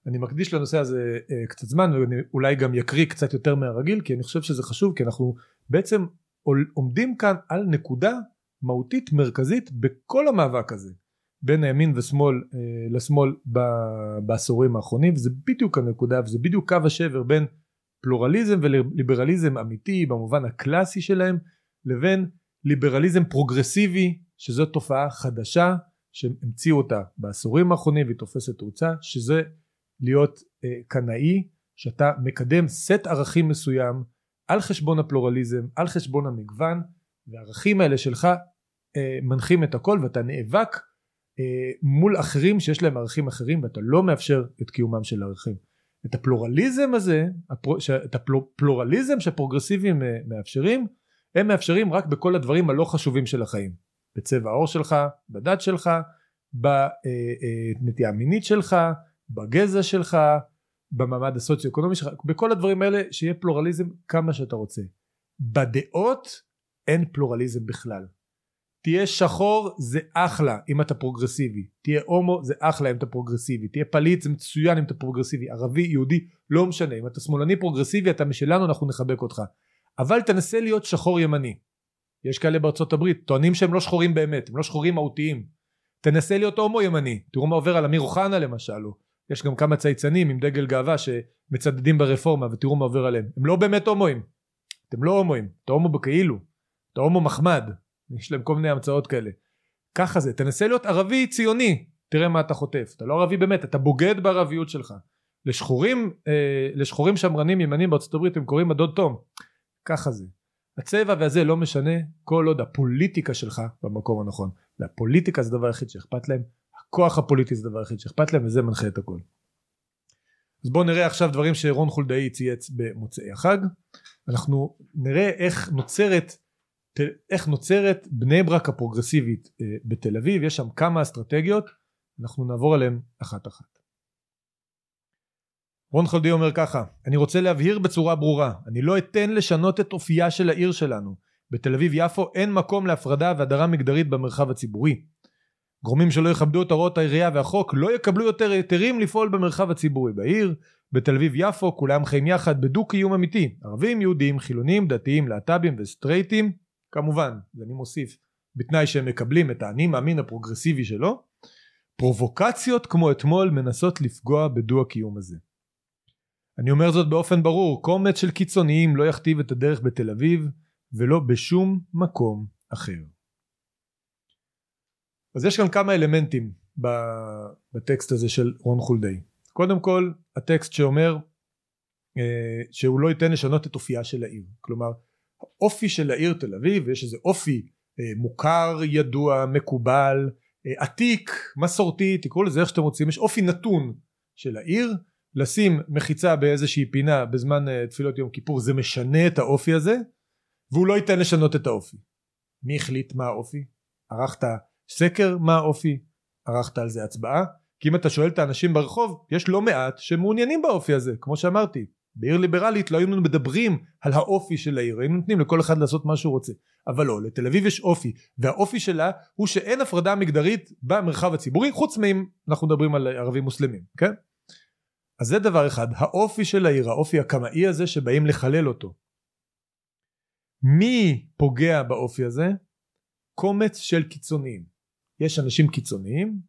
אני מקדיש לנושא הזה uh, קצת זמן ואני אולי גם יקריא קצת יותר מהרגיל כי אני חושב שזה חשוב כי אנחנו בעצם עומדים כאן על נקודה מהותית מרכזית בכל המאבק הזה בין הימין ושמאל uh, לשמאל בעשורים האחרונים וזה בדיוק הנקודה וזה בדיוק קו השבר בין פלורליזם וליברליזם אמיתי במובן הקלאסי שלהם לבין ליברליזם פרוגרסיבי שזו תופעה חדשה שהם המציאו אותה בעשורים האחרונים והיא תופסת תאוצה שזה להיות אה, קנאי שאתה מקדם סט ערכים מסוים על חשבון הפלורליזם על חשבון המגוון והערכים האלה שלך אה, מנחים את הכל ואתה נאבק אה, מול אחרים שיש להם ערכים אחרים ואתה לא מאפשר את קיומם של ערכים את הפלורליזם הזה הפר... את הפלורליזם שהפרוגרסיבים אה, מאפשרים הם מאפשרים רק בכל הדברים הלא חשובים של החיים. בצבע העור שלך בדת שלך בנטייה אה, המינית שלך בגזע שלך, במעמד הסוציו-אקונומי שלך, בכל הדברים האלה שיהיה פלורליזם כמה שאתה רוצה. בדעות אין פלורליזם בכלל. תהיה שחור זה אחלה אם אתה פרוגרסיבי, תהיה הומו זה אחלה אם אתה פרוגרסיבי, תהיה פליט זה מצוין אם אתה פרוגרסיבי, ערבי, יהודי, לא משנה, אם אתה שמאלני פרוגרסיבי אתה משלנו אנחנו נחבק אותך, אבל תנסה להיות שחור ימני. יש כאלה בארצות הברית טוענים שהם לא שחורים באמת, הם לא שחורים מהותיים. תנסה להיות הומו ימני, תראו מה עובר על אמיר אוחנה למשל, יש גם כמה צייצנים עם דגל גאווה שמצדדים ברפורמה ותראו מה עובר עליהם. הם לא באמת הומואים. אתם לא הומואים. אתה הומו בכאילו. אתה הומו מחמד. יש להם כל מיני המצאות כאלה. ככה זה. תנסה להיות ערבי ציוני. תראה מה אתה חוטף. אתה לא ערבי באמת אתה בוגד בערביות שלך. לשחורים אה, לשחורים שמרנים ימנים בארצות הברית הם קוראים הדוד תום ככה זה. הצבע והזה לא משנה כל עוד הפוליטיקה שלך במקום הנכון. והפוליטיקה זה הדבר היחיד שאכפת להם, הכוח הפוליטי זה הדבר היחיד שאכפת להם וזה מנחה את הכל. אז בואו נראה עכשיו דברים שרון חולדאי צייץ במוצאי החג. אנחנו נראה איך נוצרת איך נוצרת בני ברק הפרוגרסיבית אה, בתל אביב, יש שם כמה אסטרטגיות, אנחנו נעבור עליהן אחת אחת. רון חולדאי אומר ככה, אני רוצה להבהיר בצורה ברורה, אני לא אתן לשנות את אופייה של העיר שלנו. בתל אביב יפו אין מקום להפרדה והדרה מגדרית במרחב הציבורי. גורמים שלא יכבדו את הוראות העירייה והחוק לא יקבלו יותר היתרים לפעול במרחב הציבורי בעיר. בתל אביב יפו כולם חיים יחד בדו קיום אמיתי. ערבים, יהודים, חילונים, דתיים, להט"בים וסטרייטים. כמובן, ואני מוסיף, בתנאי שהם מקבלים את האני מאמין הפרוגרסיבי שלו. פרובוקציות כמו אתמול מנסות לפגוע בדו הקיום הזה. אני אומר זאת באופן ברור, קומץ של קיצוניים לא יכתיב את הדרך בתל אביב ולא בשום מקום אחר. אז יש כאן כמה אלמנטים בטקסט הזה של רון חולדאי. קודם כל הטקסט שאומר אה, שהוא לא ייתן לשנות את אופייה של העיר. כלומר האופי של העיר תל אביב יש איזה אופי אה, מוכר, ידוע, מקובל, אה, עתיק, מסורתי, תקראו לזה איך שאתם רוצים, יש אופי נתון של העיר לשים מחיצה באיזושהי פינה בזמן uh, תפילות יום כיפור זה משנה את האופי הזה והוא לא ייתן לשנות את האופי. מי החליט מה האופי? ערכת סקר מה האופי? ערכת על זה הצבעה? כי אם אתה שואל את האנשים ברחוב יש לא מעט שמעוניינים באופי הזה כמו שאמרתי בעיר ליברלית לא היינו מדברים על האופי של העיר היינו נותנים לכל אחד לעשות מה שהוא רוצה אבל לא לתל אביב יש אופי והאופי שלה הוא שאין הפרדה מגדרית במרחב הציבורי חוץ מאם אנחנו מדברים על ערבים מוסלמים כן אז זה דבר אחד, האופי של העיר, האופי הקמאי הזה שבאים לחלל אותו. מי פוגע באופי הזה? קומץ של קיצוניים. יש אנשים קיצוניים,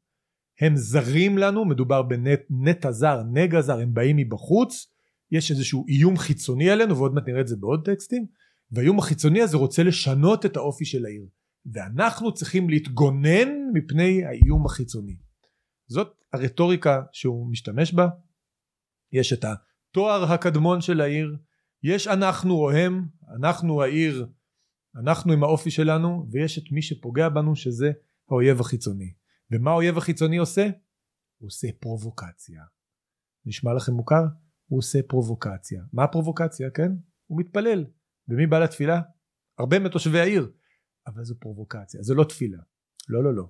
הם זרים לנו, מדובר בנטע זר, נגע זר, הם באים מבחוץ, יש איזשהו איום חיצוני עלינו, ועוד מעט נראה את זה בעוד טקסטים, והאיום החיצוני הזה רוצה לשנות את האופי של העיר. ואנחנו צריכים להתגונן מפני האיום החיצוני. זאת הרטוריקה שהוא משתמש בה, יש את התואר הקדמון של העיר, יש אנחנו או הם, אנחנו העיר, אנחנו עם האופי שלנו, ויש את מי שפוגע בנו שזה האויב החיצוני. ומה האויב החיצוני עושה? הוא עושה פרובוקציה. נשמע לכם מוכר? הוא עושה פרובוקציה. מה הפרובוקציה, כן? הוא מתפלל. ומי בא לתפילה? הרבה מתושבי העיר. אבל זו פרובוקציה, זו לא תפילה. לא, לא, לא.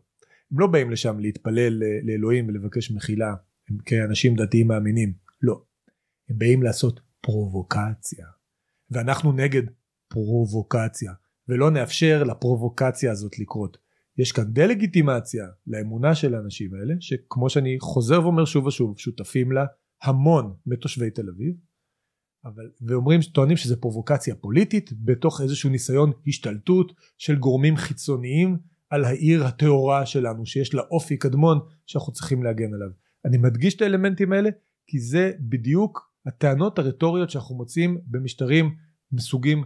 הם לא באים לשם להתפלל לאלוהים ולבקש מחילה הם כאנשים דתיים מאמינים. לא. הם באים לעשות פרובוקציה. ואנחנו נגד פרובוקציה. ולא נאפשר לפרובוקציה הזאת לקרות. יש כאן דה-לגיטימציה לאמונה של האנשים האלה, שכמו שאני חוזר ואומר שוב ושוב, שותפים לה המון מתושבי תל אביב, אבל, ואומרים, טוענים שזה פרובוקציה פוליטית בתוך איזשהו ניסיון השתלטות של גורמים חיצוניים על העיר הטהורה שלנו, שיש לה אופי קדמון שאנחנו צריכים להגן עליו. אני מדגיש את האלמנטים האלה כי זה בדיוק הטענות הרטוריות שאנחנו מוצאים במשטרים מסוגים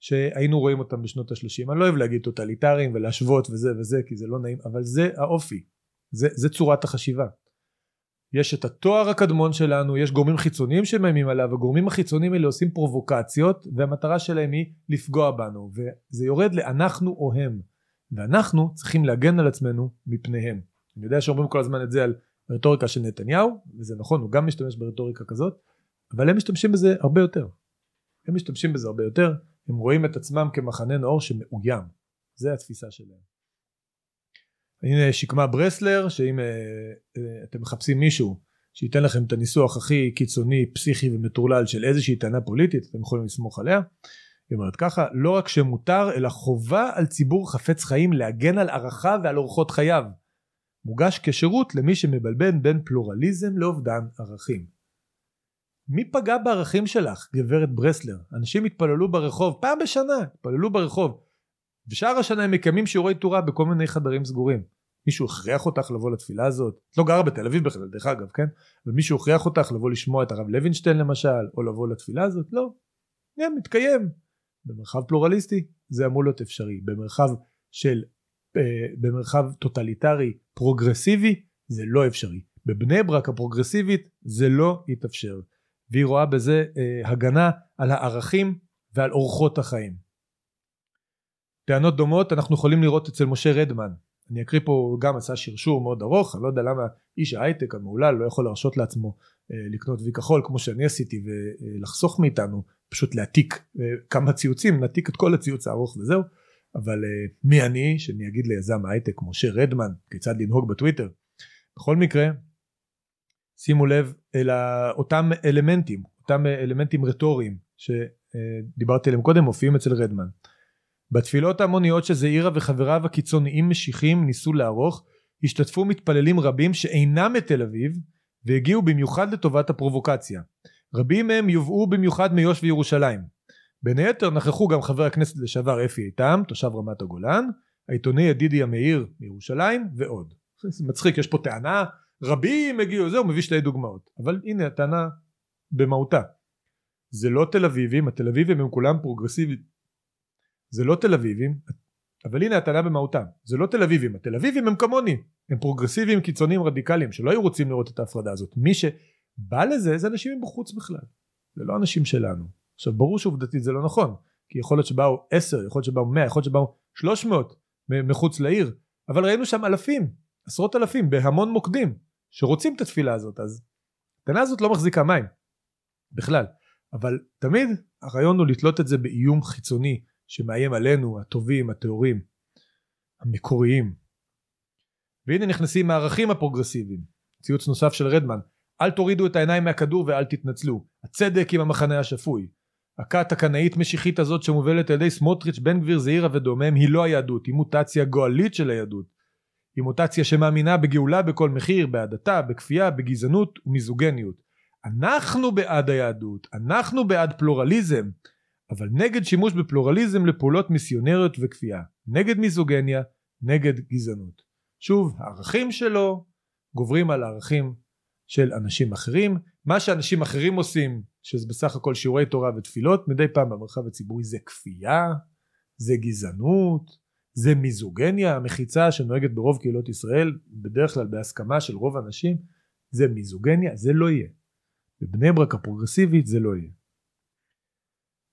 שהיינו רואים אותם בשנות ה-30. אני לא אוהב להגיד טוטליטריים ולהשוות וזה וזה כי זה לא נעים, אבל זה האופי, זה, זה צורת החשיבה. יש את התואר הקדמון שלנו, יש גורמים חיצוניים שמאיימים עליו, הגורמים החיצוניים האלה עושים פרובוקציות והמטרה שלהם היא לפגוע בנו, וזה יורד לאנחנו או הם, ואנחנו צריכים להגן על עצמנו מפניהם. אני יודע שאומרים כל הזמן את זה על רטוריקה של נתניהו, וזה נכון, הוא גם משתמש ברטוריקה כזאת, אבל הם משתמשים בזה הרבה יותר. הם משתמשים בזה הרבה יותר, הם רואים את עצמם כמחנה נאור שמאוים. זה התפיסה שלהם. הנה שקמה ברסלר, שאם אה, אה, אתם מחפשים מישהו שייתן לכם את הניסוח הכי קיצוני, פסיכי ומטורלל של איזושהי טענה פוליטית, אתם יכולים לסמוך עליה. היא אומרת ככה, לא רק שמותר, אלא חובה על ציבור חפץ חיים להגן על ערכיו ועל אורחות חייו. מוגש כשירות למי שמבלבל בין פלורליזם לאובדן ערכים. מי פגע בערכים שלך, גברת ברסלר? אנשים התפללו ברחוב, פעם בשנה, התפללו ברחוב. ושאר השנה הם מקיימים שיעורי תורה בכל מיני חדרים סגורים. מישהו הכריח אותך לבוא לתפילה הזאת? את לא גרה בתל אביב בכלל, דרך אגב, כן? ומישהו הכריח אותך לבוא לשמוע את הרב לוינשטיין למשל, או לבוא לתפילה הזאת? לא. כן, מתקיים. במרחב פלורליסטי זה אמור להיות אפשרי. במרחב של במרחב טוטליטרי פרוגרסיבי זה לא אפשרי. בבני ברק הפרוגרסיבית זה לא יתאפשר. והיא רואה בזה אה, הגנה על הערכים ועל אורחות החיים. טענות דומות אנחנו יכולים לראות אצל משה רדמן. אני אקריא פה גם עשה שרשור מאוד ארוך, אני לא יודע למה איש ההייטק המהולל לא יכול להרשות לעצמו אה, לקנות וי כחול כמו שאני עשיתי ולחסוך מאיתנו פשוט להעתיק אה, כמה ציוצים נעתיק את כל הציוץ הארוך וזהו אבל אה, מי אני שאני אגיד ליזם הייטק משה רדמן כיצד לנהוג בטוויטר בכל מקרה שימו לב אל אותם אלמנטים אותם אלמנטים רטוריים שדיברתי עליהם קודם מופיעים אצל רדמן בתפילות ההמוניות שזעירה וחבריו הקיצוניים משיחים ניסו לערוך השתתפו מתפללים רבים שאינם מתל אביב והגיעו במיוחד לטובת הפרובוקציה. רבים מהם יובאו במיוחד מיו"ש וירושלים. בין היתר נכחו גם חבר הכנסת לשעבר אפי איתם, תושב רמת הגולן, העיתונאי ידידי המאיר מירושלים ועוד. זה מצחיק, יש פה טענה, רבים הגיעו, זהו, מביא שתי דוגמאות. אבל הנה הטענה במהותה. זה לא תל אביבים, התל אביבים הם כולם פרוגרסיביים. זה לא תל אביבים, אבל הנה הטענה במהותה. זה לא תל אביבים, התל אביבים הם כמוני. הם פרוגרסיביים קיצוניים רדיקליים שלא היו רוצים לראות את ההפרדה הזאת מי שבא לזה זה אנשים מבחוץ בכלל זה לא אנשים שלנו עכשיו ברור שעובדתית זה לא נכון כי יכול להיות שבאו 10 יכול להיות שבאו 100 יכול להיות שבאו 300 מחוץ לעיר אבל ראינו שם אלפים עשרות אלפים בהמון מוקדים שרוצים את התפילה הזאת אז הטענה הזאת לא מחזיקה מים בכלל. אבל תמיד הרעיון הוא לתלות את זה באיום חיצוני שמאיים עלינו הטובים הטהורים המקוריים. והנה נכנסים הערכים הפרוגרסיביים. ציוץ נוסף של רדמן אל תורידו את העיניים מהכדור ואל תתנצלו. הצדק עם המחנה השפוי הכת הקנאית משיחית הזאת שמובלת על ידי סמוטריץ' בן גביר זעירה ודומיהם היא לא היהדות היא מוטציה גואלית של היהדות. היא מוטציה שמאמינה בגאולה בכל מחיר בהדתה בכפייה בגזענות ומיזוגניות. אנחנו בעד היהדות אנחנו בעד פלורליזם אבל נגד שימוש בפלורליזם לפעולות מיסיונריות וכפייה נגד מיזוגניה נגד גזענות. שוב הערכים שלו גוברים על הערכים של אנשים אחרים. מה שאנשים אחרים עושים שזה בסך הכל שיעורי תורה ותפילות מדי פעם במרחב הציבורי זה כפייה זה גזענות זה מיזוגניה המחיצה שנוהגת ברוב קהילות ישראל בדרך כלל בהסכמה של רוב האנשים זה מיזוגניה זה לא יהיה בבני ברק הפרוגרסיבית זה לא יהיה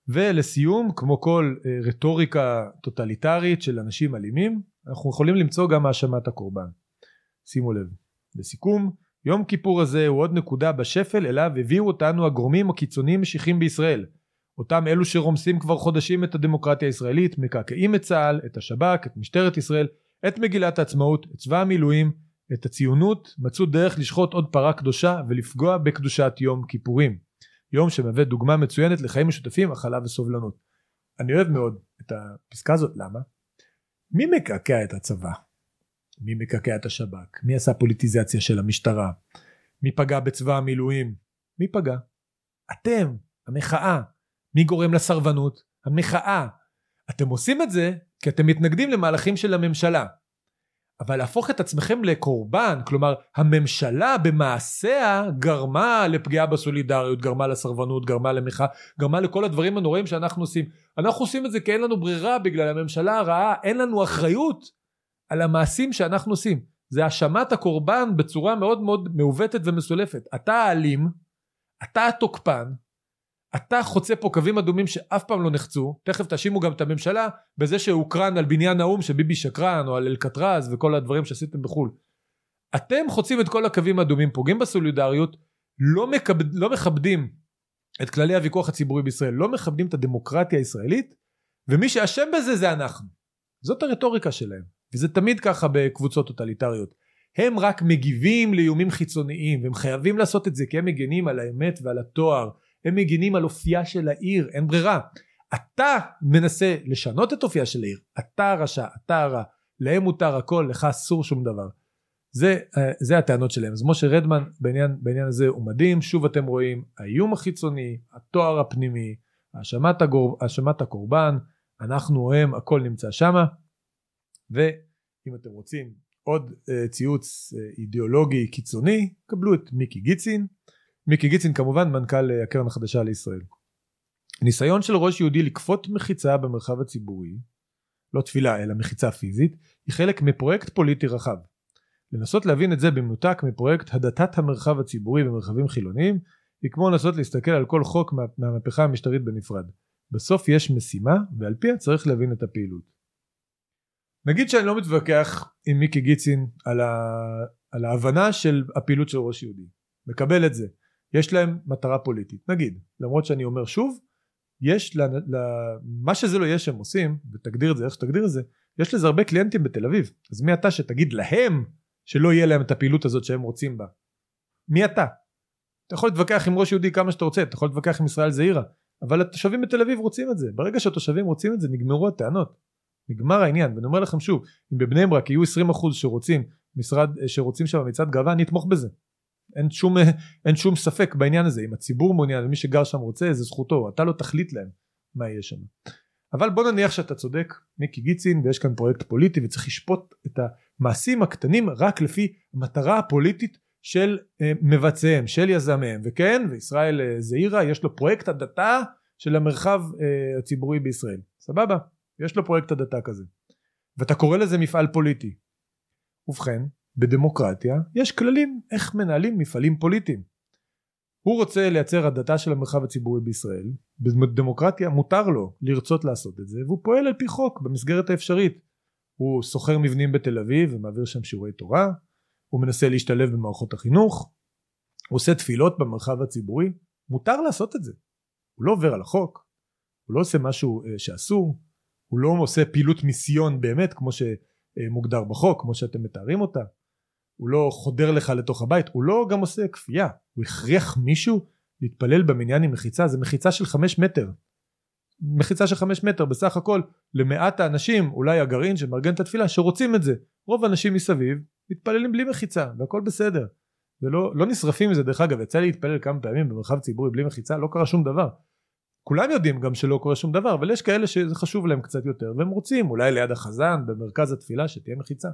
ולסיום כמו כל אה, רטוריקה טוטליטרית של אנשים אלימים אנחנו יכולים למצוא גם האשמת הקורבן. שימו לב. לסיכום, יום כיפור הזה הוא עוד נקודה בשפל אליו הביאו אותנו הגורמים הקיצוניים משיחים בישראל. אותם אלו שרומסים כבר חודשים את הדמוקרטיה הישראלית, מקעקעים את צה"ל, את השב"כ, את משטרת ישראל, את מגילת העצמאות, את צבא המילואים, את הציונות, מצאו דרך לשחוט עוד פרה קדושה ולפגוע בקדושת יום כיפורים. יום שמהווה דוגמה מצוינת לחיים משותפים, הכלה וסובלנות. אני אוהב מאוד את הפסקה הזאת, למה? מי מקעקע את הצבא? מי מקעקע את השב"כ? מי עשה פוליטיזציה של המשטרה? מי פגע בצבא המילואים? מי פגע? אתם, המחאה. מי גורם לסרבנות? המחאה. אתם עושים את זה כי אתם מתנגדים למהלכים של הממשלה. אבל להפוך את עצמכם לקורבן, כלומר הממשלה במעשיה גרמה לפגיעה בסולידריות, גרמה לסרבנות, גרמה למחאה, גרמה לכל הדברים הנוראים שאנחנו עושים. אנחנו עושים את זה כי אין לנו ברירה בגלל הממשלה הרעה, אין לנו אחריות על המעשים שאנחנו עושים. זה האשמת הקורבן בצורה מאוד מאוד מעוותת ומסולפת. אתה האלים, אתה התוקפן, אתה חוצה פה קווים אדומים שאף פעם לא נחצו, תכף תאשימו גם את הממשלה בזה שהוקרן על בניין האו"ם שביבי שקרן או על אלקטרז וכל הדברים שעשיתם בחו"ל. אתם חוצים את כל הקווים האדומים, פוגעים בסולידריות, לא, מכבד, לא מכבדים את כללי הוויכוח הציבורי בישראל, לא מכבדים את הדמוקרטיה הישראלית, ומי שאשם בזה זה אנחנו. זאת הרטוריקה שלהם, וזה תמיד ככה בקבוצות טוטליטריות. הם רק מגיבים לאיומים חיצוניים, והם חייבים לעשות את זה כי הם מגנים על האמת ועל התואר. הם מגינים על אופייה של העיר, אין ברירה. אתה מנסה לשנות את אופייה של העיר, אתה הרשע, אתה הרע, להם מותר הכל, לך אסור שום דבר. זה, אה, זה הטענות שלהם. אז משה רדמן בעניין, בעניין הזה הוא מדהים, שוב אתם רואים, האיום החיצוני, התואר הפנימי, האשמת הקורבן, אנחנו או הם, הכל נמצא שמה. ואם אתם רוצים עוד uh, ציוץ uh, אידיאולוגי קיצוני, קבלו את מיקי גיצין. מיקי גיצין כמובן מנכ"ל אה, הקרן החדשה לישראל. ניסיון של ראש יהודי לכפות מחיצה במרחב הציבורי, לא תפילה אלא מחיצה פיזית, היא חלק מפרויקט פוליטי רחב. לנסות להבין את זה במנותק מפרויקט הדתת המרחב הציבורי במרחבים חילוניים, היא כמו לנסות להסתכל על כל חוק מה, מהמהפכה המשטרית בנפרד. בסוף יש משימה ועל פיה צריך להבין את הפעילות. נגיד שאני לא מתווכח עם מיקי גיצין על, ה... על ההבנה של הפעילות של ראש יהודי, מקבל את זה, יש להם מטרה פוליטית, נגיד, למרות שאני אומר שוב, יש, ל... ל... מה שזה לא יהיה שהם עושים, ותגדיר את זה איך שתגדיר את זה, יש לזה הרבה קליינטים בתל אביב, אז מי אתה שתגיד להם שלא יהיה להם את הפעילות הזאת שהם רוצים בה? מי אתה? אתה יכול להתווכח עם ראש יהודי כמה שאתה רוצה, אתה יכול להתווכח עם ישראל זעירה, אבל התושבים בתל אביב רוצים את זה, ברגע שהתושבים רוצים את זה נגמרו הטענות, נגמר העניין, ואני אומר לכם שוב, אם בבני ברק יהיו 20% שרוצים משרד, שרוצים שם מצעד גאווה, אני אתמוך בזה. אין שום, אין שום ספק בעניין הזה, אם הציבור מעוניין ומי שגר שם רוצה, זה זכותו, אתה לא תחליט להם מה יהיה שם. אבל בוא נניח שאתה צודק, מיקי גיצין, ויש כאן פרויקט פוליטי וצריך לשפוט את המעשים הקטנים רק לפי המטרה הפוליטית של אה, מבצעיהם, של יזמיהם, וכן, וישראל אה, זעירה, יש לו פרויקט הדתה של המרחב אה, הציבורי בישראל, סבבה, יש לו פרויקט הדתה כזה, ואתה קורא לזה מפעל פוליטי. ובכן, בדמוקרטיה יש כללים איך מנהלים מפעלים פוליטיים. הוא רוצה לייצר הדתה של המרחב הציבורי בישראל, בדמוקרטיה מותר לו לרצות לעשות את זה, והוא פועל על פי חוק במסגרת האפשרית. הוא שוכר מבנים בתל אביב ומעביר שם שיעורי תורה, הוא מנסה להשתלב במערכות החינוך, הוא עושה תפילות במרחב הציבורי, מותר לעשות את זה. הוא לא עובר על החוק, הוא לא עושה משהו אה, שאסור, הוא לא עושה פעילות מיסיון באמת כמו שמוגדר בחוק, כמו שאתם מתארים אותה, הוא לא חודר לך לתוך הבית, הוא לא גם עושה כפייה, הוא הכריח מישהו להתפלל במניין עם מחיצה, זה מחיצה של חמש מטר. מחיצה של חמש מטר בסך הכל למעט האנשים, אולי הגרעין שמארגן את התפילה, שרוצים את זה. רוב האנשים מסביב מתפללים בלי מחיצה והכל בסדר. ולא לא נשרפים מזה דרך אגב, יצא לי להתפלל כמה פעמים במרחב ציבורי בלי מחיצה, לא קרה שום דבר. כולם יודעים גם שלא קורה שום דבר, אבל יש כאלה שזה חשוב להם קצת יותר, והם רוצים אולי ליד החזן, במרכז התפילה, שתהיה מחיצה.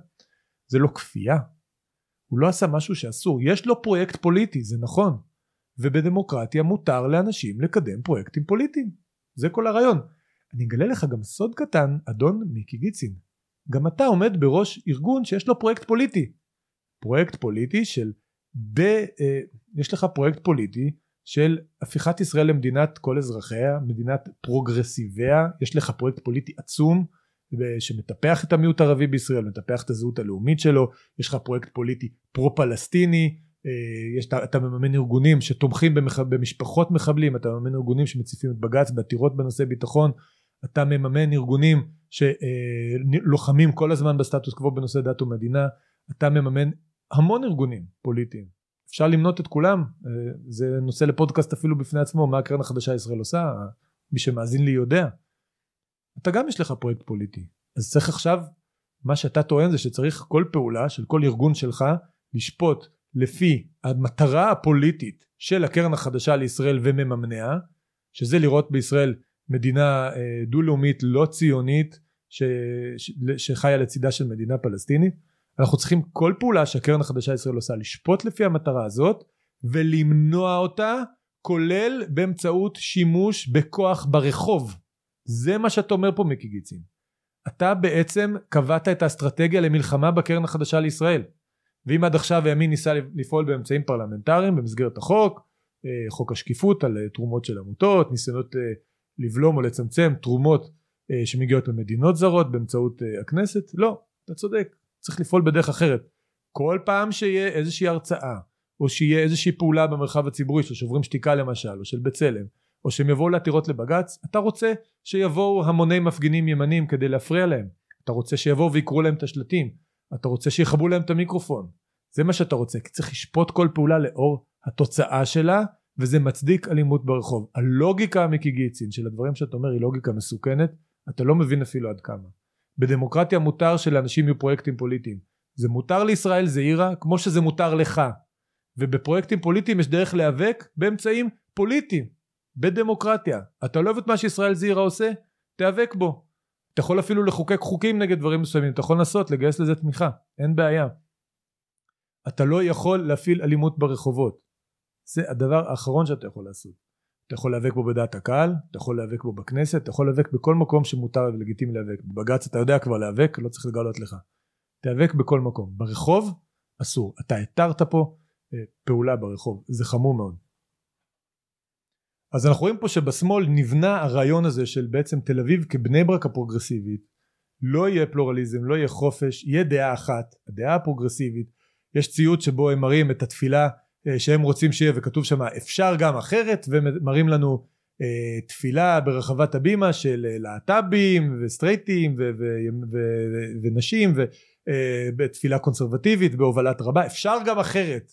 זה לא כפייה. הוא לא עשה משהו שאסור. יש לו פרויקט פוליטי, זה נכון. ובדמוקרטיה מותר לאנשים לקדם פרויקטים פוליטיים. זה כל הרעיון. אני אגלה לך גם סוד קטן, אדון מיקי גיצין. גם אתה עומד בראש ארגון שיש לו פרויקט פוליטי. פרויקט פוליטי של ב... אה, יש לך פרויקט פוליטי של הפיכת ישראל למדינת כל אזרחיה, מדינת פרוגרסיביה, יש לך פרויקט פוליטי עצום שמטפח את המיעוט הערבי בישראל, מטפח את הזהות הלאומית שלו, יש לך פרויקט פוליטי פרו-פלסטיני, אה, יש, אתה מממן ארגונים שתומכים במח, במשפחות מחבלים, אתה מממן ארגונים שמציפים את בג"ץ בעתירות בנושא ביטחון, אתה מממן ארגונים שלוחמים כל הזמן בסטטוס קוו בנושא דת ומדינה, אתה מממן המון ארגונים פוליטיים, אפשר למנות את כולם, אה, זה נושא לפודקאסט אפילו בפני עצמו, מה הקרן החדשה ישראל עושה, מי שמאזין לי יודע. אתה גם יש לך פרויקט פוליטי, אז צריך עכשיו, מה שאתה טוען זה שצריך כל פעולה של כל ארגון שלך לשפוט לפי המטרה הפוליטית של הקרן החדשה לישראל ומממניה, שזה לראות בישראל מדינה אה, דו-לאומית לא ציונית ש, שחיה לצידה של מדינה פלסטינית. אנחנו צריכים כל פעולה שהקרן החדשה לישראל עושה לשפוט לפי המטרה הזאת ולמנוע אותה כולל באמצעות שימוש בכוח ברחוב. זה מה שאתה אומר פה מיקי גיצין. אתה בעצם קבעת את האסטרטגיה למלחמה בקרן החדשה לישראל. ואם עד עכשיו הימין ניסה לפעול באמצעים פרלמנטריים במסגרת החוק, אה, חוק השקיפות על אה, תרומות של עמותות, ניסיונות אה, לבלום או לצמצם תרומות שמגיעות ממדינות זרות באמצעות הכנסת, לא, אתה צודק, צריך לפעול בדרך אחרת. כל פעם שיהיה איזושהי הרצאה או שיהיה איזושהי פעולה במרחב הציבורי של שוברים שתיקה למשל או של בצלם או שהם יבואו לעתירות לבג"ץ אתה רוצה שיבואו המוני מפגינים ימנים כדי להפריע להם. אתה רוצה שיבואו ויקרו להם את השלטים. אתה רוצה שיכבו להם את המיקרופון. זה מה שאתה רוצה כי צריך לשפוט כל פעולה לאור התוצאה שלה וזה מצדיק אלימות ברחוב. הלוגיקה המיקי גיצין של הדברים שאתה אומר היא לוגיקה מסוכנת אתה לא מבין אפילו עד כמה בדמוקרטיה מותר שלאנשים יהיו פרויקטים פוליטיים. זה מותר לישראל זעירה כמו שזה מותר לך. ובפרויקטים פוליטיים יש דרך להיאבק באמצעים פוליטיים בדמוקרטיה. אתה לא אוהב את מה שישראל זעירה עושה? תיאבק בו. אתה יכול אפילו לחוקק חוקים נגד דברים מסוימים אתה יכול לנסות לגייס לזה תמיכה אין בעיה. אתה לא יכול להפעיל אלימות ברחובות. זה הדבר האחרון שאתה יכול לעשות אתה יכול להיאבק בו בדעת הקהל אתה יכול להיאבק בו בכנסת אתה יכול להיאבק בכל מקום שמותר ולגיטימי להיאבק בבג"ץ אתה יודע כבר להיאבק לא צריך לגלות לך. תיאבק בכל מקום. ברחוב אסור. אתה התרת פה אה, פעולה ברחוב. זה חמור מאוד. אז אנחנו רואים פה שבשמאל נבנה הרעיון הזה של בעצם תל אביב כבני ברק הפרוגרסיבית. לא יהיה פלורליזם לא יהיה חופש יהיה דעה אחת הדעה הפרוגרסיבית. יש ציוד שבו הם מראים את התפילה שהם רוצים שיהיה וכתוב שם אפשר גם אחרת ומראים לנו אה, תפילה ברחבת הבימה של אה, להט"בים וסטרייטים ו- ו- ו- ונשים ובתפילה קונסרבטיבית בהובלת רבה. אפשר גם אחרת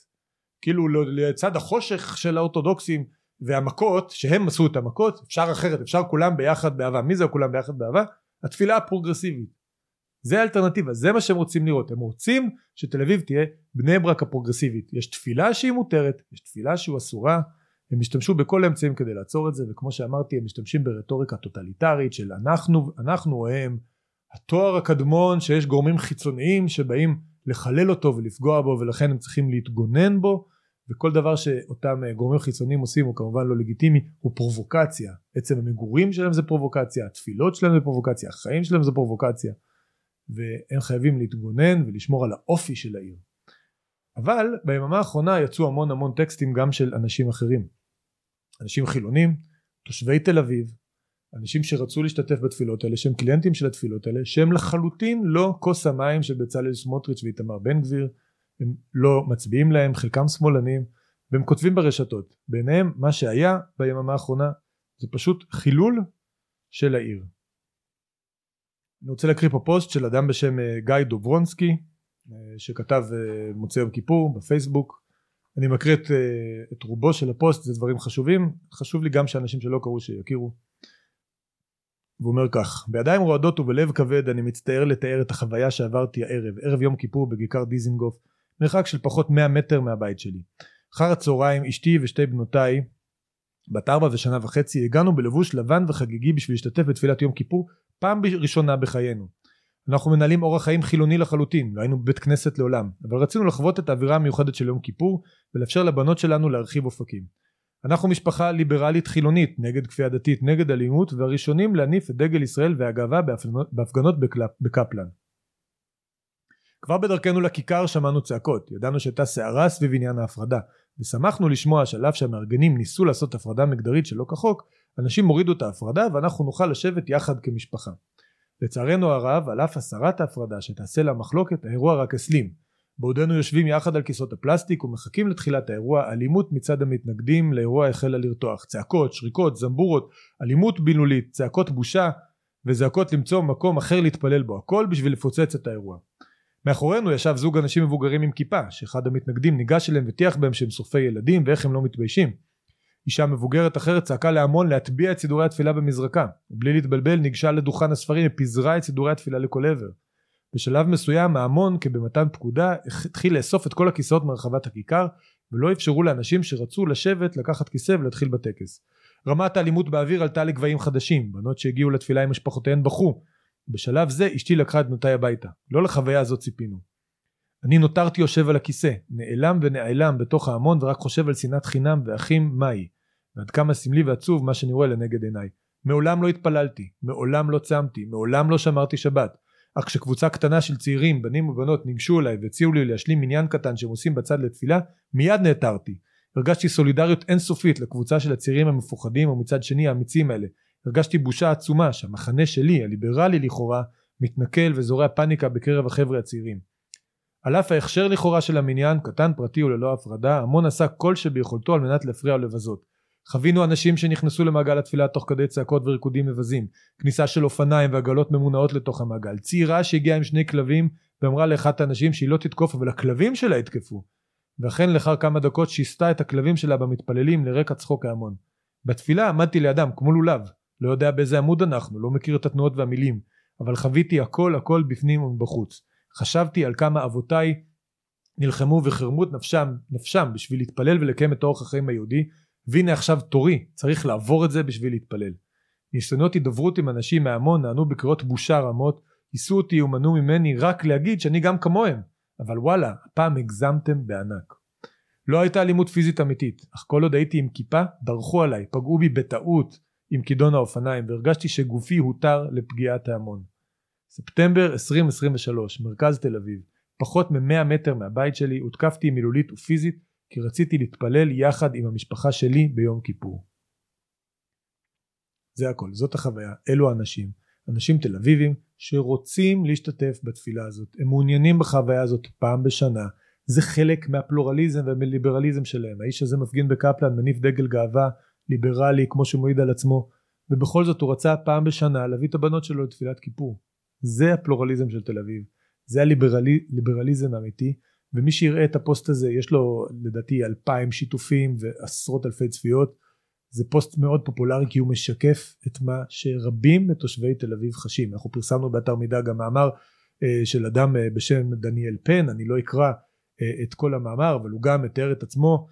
כאילו לצד החושך של האורתודוקסים והמכות שהם עשו את המכות אפשר אחרת אפשר כולם ביחד באהבה מי זה כולם ביחד באהבה התפילה הפרוגרסיבית זה האלטרנטיבה זה מה שהם רוצים לראות. הם רוצים שתל אביב תהיה בני ברק הפרוגרסיבית. יש תפילה שהיא מותרת יש תפילה שהיא אסורה הם השתמשו בכל האמצעים כדי לעצור את זה וכמו שאמרתי הם משתמשים ברטוריקה טוטליטרית של אנחנו אנחנו או הם התואר הקדמון שיש גורמים חיצוניים שבאים לחלל אותו ולפגוע בו ולכן הם צריכים להתגונן בו וכל דבר שאותם אה, גורמים חיצוניים עושים הוא כמובן לא לגיטימי הוא פרובוקציה. עצם המגורים שלהם זה פרובוקציה התפילות שלהם זה פרובוקציה החיים שלהם זה פרובוקציה והם חייבים להתגונן ולשמור על האופי של העיר. אבל ביממה האחרונה יצאו המון המון טקסטים גם של אנשים אחרים. אנשים חילונים תושבי תל אביב אנשים שרצו להשתתף בתפילות האלה שהם קליינטים של התפילות האלה שהם לחלוטין לא כוס המים של בצלאל סמוטריץ' ואיתמר בן גביר. הם לא מצביעים להם חלקם שמאלנים והם כותבים ברשתות. ביניהם מה שהיה ביממה האחרונה זה פשוט חילול של העיר אני רוצה להקריא פה פוסט של אדם בשם אה, גיא דוברונסקי אה, שכתב אה, מוצאי יום כיפור בפייסבוק. אני מקריא את, את רובו של הפוסט זה דברים חשובים. חשוב לי גם שאנשים שלא קראו שיכירו. והוא אומר כך בידיים רועדות ובלב כבד אני מצטער לתאר את החוויה שעברתי הערב. ערב יום כיפור בכיכר דיזינגוף מרחק של פחות 100 מטר מהבית שלי. אחר הצהריים אשתי ושתי בנותיי בת ארבע ושנה וחצי הגענו בלבוש לבן וחגיגי בשביל להשתתף בתפילת יום כיפור פעם ראשונה בחיינו. אנחנו מנהלים אורח חיים חילוני לחלוטין, לא היינו בבית כנסת לעולם, אבל רצינו לחוות את האווירה המיוחדת של יום כיפור ולאפשר לבנות שלנו להרחיב אופקים. אנחנו משפחה ליברלית חילונית, נגד כפייה דתית, נגד אלימות, והראשונים להניף את דגל ישראל והגאווה בהפגנות בקפלן. כבר בדרכנו לכיכר שמענו צעקות, ידענו שהייתה סערה סביב עניין ההפרדה, ושמחנו לשמוע שעל אף שהמארגנים ניסו לעשות הפרדה מגדרית שלא כחוק, אנשים הורידו את ההפרדה ואנחנו נוכל לשבת יחד כמשפחה. לצערנו הרב, על אף הסרת ההפרדה שתעשה לה מחלוקת, האירוע רק הסלים. בעודנו יושבים יחד על כיסאות הפלסטיק ומחכים לתחילת האירוע, אלימות מצד המתנגדים לאירוע החלה לרתוח. צעקות, שריקות, זמבורות, אלימות בילולית, צעקות בושה וזעקות למצוא מקום אחר להתפלל בו, הכל בשביל לפוצץ את האירוע. מאחורינו ישב זוג אנשים מבוגרים עם כיפה, שאחד המתנגדים ניגש אליהם וטיח בהם שהם שורפי ילדים ואיך הם לא מתביישים. אישה מבוגרת אחרת צעקה להמון להטביע את סידורי התפילה במזרקה, ובלי להתבלבל ניגשה לדוכן הספרים ופיזרה את סידורי התפילה לכל עבר. בשלב מסוים ההמון כבמתן פקודה התחיל לאסוף את כל הכיסאות מרחבת הכיכר ולא אפשרו לאנשים שרצו לשבת לקחת כיסא ולהתחיל בטקס. רמת האלימות באוויר עלתה לגבהים חדשים, בנות שהגיעו לתפילה עם משפחותיהן בכו. בשלב זה אשתי לקחה את בנותיי הביתה, לא לחוויה הזאת ציפינו. אני נותרתי יושב על הכיסא, נעלם ונעלם בתוך ההמון ורק חושב על שנאת חינם ואחים מהי, ועד כמה סמלי ועצוב מה שאני רואה לנגד עיניי. מעולם לא התפללתי, מעולם לא צמתי, מעולם לא שמרתי שבת. אך כשקבוצה קטנה של צעירים, בנים ובנות, ניגשו אליי והציעו לי להשלים מניין קטן שהם עושים בצד לתפילה, מיד נעתרתי. הרגשתי סולידריות אינסופית לקבוצה של הצעירים המפוחדים ומצד שני האמיצים האלה. הרגשתי בושה עצומה שהמחנה שלי, הליברלי לכאורה, מתנכל וזורע פאניקה בקרב החבר'ה הצעירים. על אף ההכשר לכאורה של המניין, קטן פרטי וללא הפרדה, המון עשה כל שביכולתו על מנת להפריע ולבזות. חווינו אנשים שנכנסו למעגל התפילה תוך כדי צעקות וריקודים מבזים, כניסה של אופניים ועגלות ממונעות לתוך המעגל, צעירה שהגיעה עם שני כלבים ואמרה לאחת האנשים שהיא לא תתקוף אבל הכלבים שלה יתקפו. ואכן לאחר כמה דקות שיסתה את הכלבים שלה במתפללים לרקע צחוק ההמון. בתפילה עמדתי לידם כמו לולב, לא יודע באיזה עמוד אנחנו, לא מכיר את התנועות והמילים, אבל חוויתי הכל הכל בפנים ובחוץ. חשבתי על כמה אבותיי נלחמו וחרמו את נפשם, נפשם בשביל להתפלל ולקיים את אורח החיים היהודי והנה עכשיו תורי צריך לעבור את זה בשביל להתפלל. ניסיונות הידברות עם אנשים מההמון נענו בקריאות בושה רמות היסו אותי ומנעו ממני רק להגיד שאני גם כמוהם אבל וואלה הפעם הגזמתם בענק. לא הייתה אלימות פיזית אמיתית אך כל עוד הייתי עם כיפה דרכו עליי פגעו בי בטעות עם כידון האופניים והרגשתי שגופי הותר לפגיעת ההמון. ספטמבר 2023, מרכז תל אביב. פחות מ-100 מטר מהבית שלי הותקפתי מילולית ופיזית כי רציתי להתפלל יחד עם המשפחה שלי ביום כיפור. זה הכל. זאת החוויה. אלו האנשים. אנשים תל אביבים שרוצים להשתתף בתפילה הזאת. הם מעוניינים בחוויה הזאת פעם בשנה. זה חלק מהפלורליזם ומהליברליזם שלהם. האיש הזה מפגין בקפלן מניף דגל גאווה ליברלי כמו שהוא מעיד על עצמו. ובכל זאת הוא רצה פעם בשנה להביא את הבנות שלו לתפילת כיפור זה הפלורליזם של תל אביב. זה הליברליזם האמיתי ומי שיראה את הפוסט הזה יש לו לדעתי אלפיים שיתופים ועשרות אלפי צפיות. זה פוסט מאוד פופולרי כי הוא משקף את מה שרבים מתושבי תל אביב חשים. אנחנו פרסמנו באתר מידע גם מאמר אה, של אדם אה, בשם דניאל פן. אני לא אקרא אה, את כל המאמר אבל הוא גם מתאר את עצמו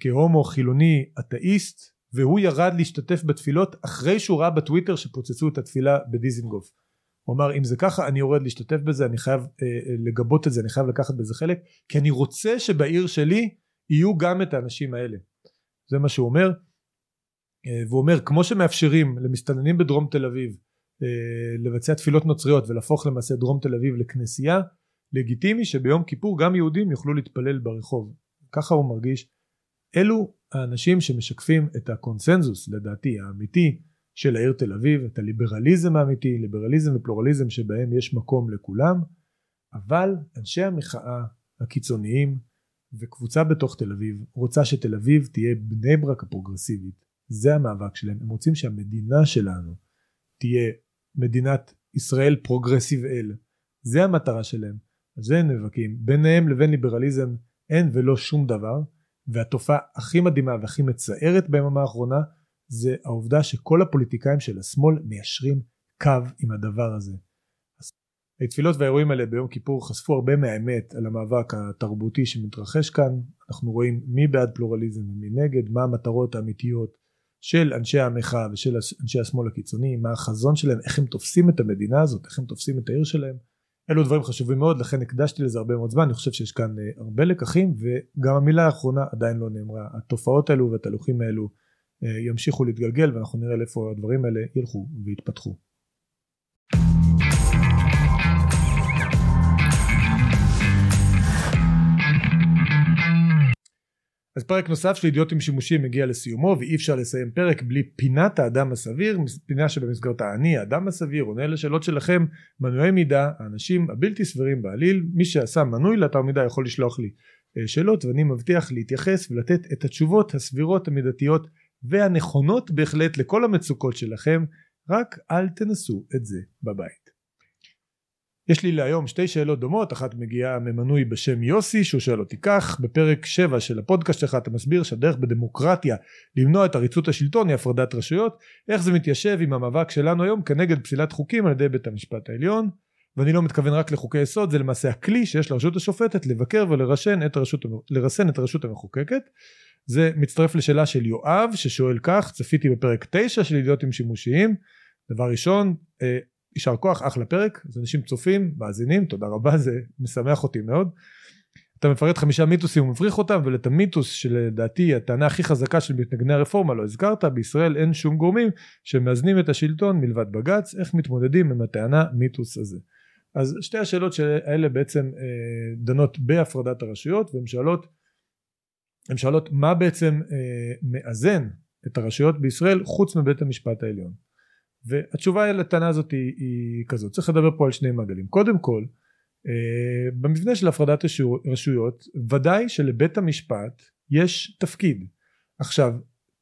כהומו חילוני אתאיסט והוא ירד להשתתף בתפילות אחרי שהוא ראה בטוויטר שפוצצו את התפילה בדיזינגוף הוא אמר אם זה ככה אני יורד להשתתף בזה אני חייב אה, אה, לגבות את זה אני חייב לקחת בזה חלק כי אני רוצה שבעיר שלי יהיו גם את האנשים האלה. זה מה שהוא אומר. אה, והוא אומר כמו שמאפשרים למסתננים בדרום תל אביב אה, לבצע תפילות נוצריות ולהפוך למעשה דרום תל אביב לכנסייה לגיטימי שביום כיפור גם יהודים יוכלו להתפלל ברחוב. ככה הוא מרגיש. אלו האנשים שמשקפים את הקונסנזוס לדעתי האמיתי של העיר תל אביב, את הליברליזם האמיתי, ליברליזם ופלורליזם שבהם יש מקום לכולם, אבל אנשי המחאה הקיצוניים וקבוצה בתוך תל אביב רוצה שתל אביב תהיה בני ברק הפרוגרסיבית, זה המאבק שלהם, הם רוצים שהמדינה שלנו תהיה מדינת ישראל פרוגרסיבית, זה המטרה שלהם, על זה הם נאבקים, ביניהם לבין ליברליזם אין ולא שום דבר, והתופעה הכי מדהימה והכי מצערת ביממה האחרונה זה העובדה שכל הפוליטיקאים של השמאל מיישרים קו עם הדבר הזה. התפילות והאירועים האלה ביום כיפור חשפו הרבה מהאמת על המאבק התרבותי שמתרחש כאן. אנחנו רואים מי בעד פלורליזם ומי נגד מה המטרות האמיתיות של אנשי המחאה ושל אנשי השמאל הקיצוני מה החזון שלהם איך הם תופסים את המדינה הזאת איך הם תופסים את העיר שלהם. אלו דברים חשובים מאוד לכן הקדשתי לזה הרבה מאוד זמן. אני חושב שיש כאן אה, הרבה לקחים וגם המילה האחרונה עדיין לא נאמרה. התופעות האלו והתהלוכים האלו ימשיכו להתגלגל ואנחנו נראה לאיפה הדברים האלה ילכו ויתפתחו. אז פרק נוסף של אידיוטים שימושיים מגיע לסיומו ואי אפשר לסיים פרק בלי פינת האדם הסביר פינה שבמסגרתה אני האדם הסביר עונה לשאלות שלכם מנועי מידע האנשים הבלתי סבירים בעליל מי שעשה מנוי לאתר מידע יכול לשלוח לי אה, שאלות ואני מבטיח להתייחס ולתת את התשובות הסבירות המידתיות והנכונות בהחלט לכל המצוקות שלכם רק אל תנסו את זה בבית. יש לי להיום שתי שאלות דומות אחת מגיעה ממנוי בשם יוסי שהוא שואל אותי כך בפרק 7 של הפודקאסט שלך אתה מסביר שהדרך בדמוקרטיה למנוע את עריצות השלטון היא הפרדת רשויות איך זה מתיישב עם המאבק שלנו היום כנגד פסילת חוקים על ידי בית המשפט העליון ואני לא מתכוון רק לחוקי יסוד זה למעשה הכלי שיש לרשות השופטת לבקר ולרסן את הרשות, את הרשות המחוקקת זה מצטרף לשאלה של יואב ששואל כך צפיתי בפרק 9 של אידיוטים שימושיים. דבר ראשון אה, יישר כוח אחלה פרק אז אנשים צופים מאזינים תודה רבה זה משמח אותי מאוד. אתה מפרט חמישה מיתוסים ומפריך אותם ולאת המיתוס שלדעתי הטענה הכי חזקה של מתנגני הרפורמה לא הזכרת בישראל אין שום גורמים שמאזנים את השלטון מלבד בג"ץ איך מתמודדים עם הטענה מיתוס הזה? אז שתי השאלות האלה בעצם אה, דנות בהפרדת הרשויות והן שואלות הן שואלות מה בעצם אה, מאזן את הרשויות בישראל חוץ מבית המשפט העליון. והתשובה לטענה הזאת היא, היא כזאת. צריך לדבר פה על שני מעגלים. קודם כל אה, במבנה של הפרדת רשויות ודאי שלבית המשפט יש תפקיד. עכשיו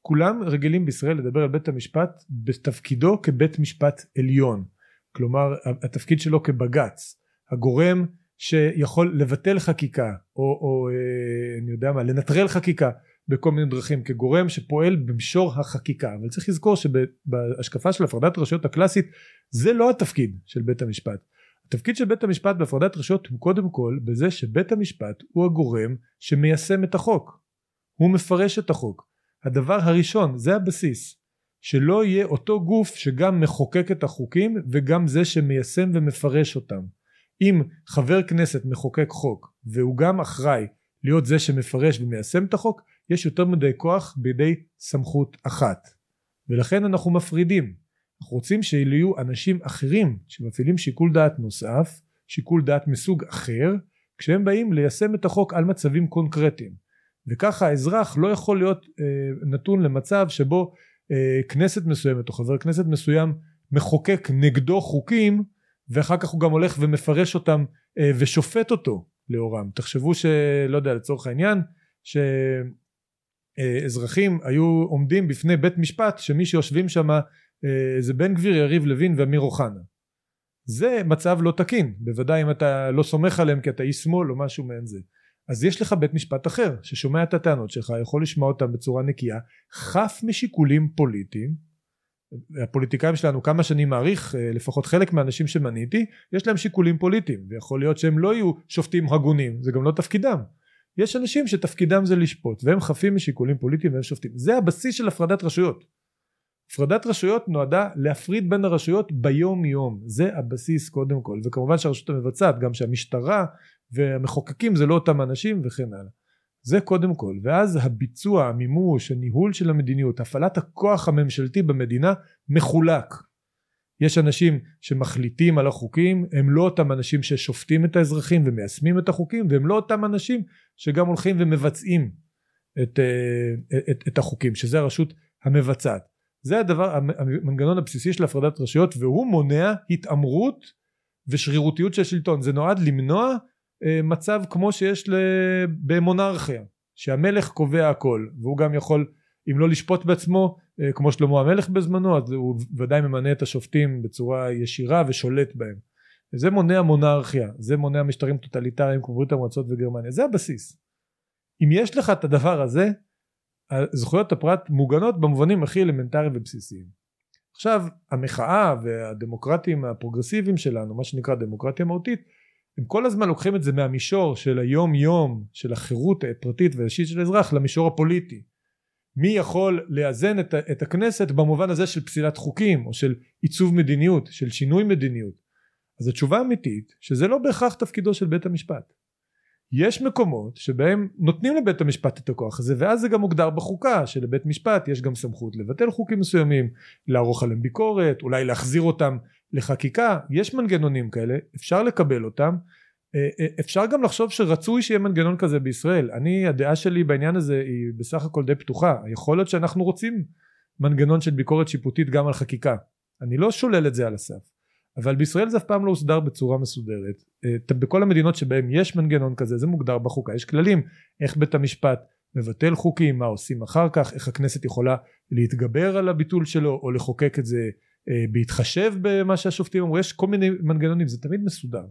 כולם רגילים בישראל לדבר על בית המשפט בתפקידו כבית משפט עליון. כלומר התפקיד שלו כבג"ץ. הגורם שיכול לבטל חקיקה או, או אה, אני יודע מה לנטרל חקיקה בכל מיני דרכים כגורם שפועל במישור החקיקה. אבל צריך לזכור שבהשקפה של הפרדת רשויות הקלאסית זה לא התפקיד של בית המשפט. התפקיד של בית המשפט בהפרדת רשויות הוא קודם כל בזה שבית המשפט הוא הגורם שמיישם את החוק. הוא מפרש את החוק. הדבר הראשון זה הבסיס שלא יהיה אותו גוף שגם מחוקק את החוקים וגם זה שמיישם ומפרש אותם אם חבר כנסת מחוקק חוק והוא גם אחראי להיות זה שמפרש ומיישם את החוק יש יותר מדי כוח בידי סמכות אחת. ולכן אנחנו מפרידים. אנחנו רוצים שיהיו אנשים אחרים שמפעילים שיקול דעת נוסף שיקול דעת מסוג אחר כשהם באים ליישם את החוק על מצבים קונקרטיים. וככה האזרח לא יכול להיות אה, נתון למצב שבו אה, כנסת מסוימת או חבר כנסת מסוים מחוקק נגדו חוקים ואחר כך הוא גם הולך ומפרש אותם אה, ושופט אותו לאורם. תחשבו שלא יודע לצורך העניין שאזרחים היו עומדים בפני בית משפט שמי שיושבים שם אה, זה בן גביר יריב לוין ואמיר אוחנה. זה מצב לא תקין. בוודאי אם אתה לא סומך עליהם כי אתה איש שמאל או משהו מעין זה. אז יש לך בית משפט אחר ששומע את הטענות שלך יכול לשמוע אותם בצורה נקייה חף משיקולים פוליטיים הפוליטיקאים שלנו כמה שאני מעריך אה, לפחות חלק מהאנשים שמניתי יש להם שיקולים פוליטיים ויכול להיות שהם לא יהיו שופטים הגונים זה גם לא תפקידם. יש אנשים שתפקידם זה לשפוט והם חפים משיקולים פוליטיים והם שופטים. זה הבסיס של הפרדת רשויות. הפרדת רשויות נועדה להפריד בין הרשויות ביום יום זה הבסיס קודם כל וכמובן שהרשות המבצעת גם שהמשטרה והמחוקקים זה לא אותם אנשים וכן הלאה זה קודם כל. ואז הביצוע המימוש הניהול של המדיניות הפעלת הכוח הממשלתי במדינה מחולק. יש אנשים שמחליטים על החוקים הם לא אותם אנשים ששופטים את האזרחים ומיישמים את החוקים והם לא אותם אנשים שגם הולכים ומבצעים את, אה, את, את החוקים שזה הרשות המבצעת. זה הדבר המנגנון הבסיסי של הפרדת רשויות והוא מונע התעמרות ושרירותיות של שלטון. זה נועד למנוע מצב כמו שיש במונרכיה שהמלך קובע הכל והוא גם יכול אם לא לשפוט בעצמו אה, כמו שלמה המלך בזמנו אז הוא ודאי ממנה את השופטים בצורה ישירה ושולט בהם. זה מונע מונרכיה זה מונע משטרים טוטליטריים כמו ברית המועצות וגרמניה זה הבסיס. אם יש לך את הדבר הזה זכויות הפרט מוגנות במובנים הכי אלמנטריים ובסיסיים. עכשיו המחאה והדמוקרטים הפרוגרסיביים שלנו מה שנקרא דמוקרטיה מהותית הם כל הזמן לוקחים את זה מהמישור של היום יום של החירות הפרטית והאישית של האזרח למישור הפוליטי. מי יכול לאזן את, את הכנסת במובן הזה של פסילת חוקים או של עיצוב מדיניות של שינוי מדיניות? אז התשובה האמיתית שזה לא בהכרח תפקידו של בית המשפט יש מקומות שבהם נותנים לבית המשפט את הכוח הזה ואז זה גם מוגדר בחוקה שלבית משפט יש גם סמכות לבטל חוקים מסוימים לערוך עליהם ביקורת אולי להחזיר אותם לחקיקה. יש מנגנונים כאלה אפשר לקבל אותם. אה, אה, אפשר גם לחשוב שרצוי שיהיה מנגנון כזה בישראל. אני הדעה שלי בעניין הזה היא בסך הכל די פתוחה. יכול להיות שאנחנו רוצים מנגנון של ביקורת שיפוטית גם על חקיקה. אני לא שולל את זה על הסף אבל בישראל זה אף פעם לא הוסדר בצורה מסודרת. אה, בכל המדינות שבהם יש מנגנון כזה זה מוגדר בחוקה. יש כללים איך בית המשפט מבטל חוקים מה עושים אחר כך איך הכנסת יכולה להתגבר על הביטול שלו או לחוקק את זה אה, בהתחשב במה שהשופטים אמרו. יש כל מיני מנגנונים זה תמיד מסודר.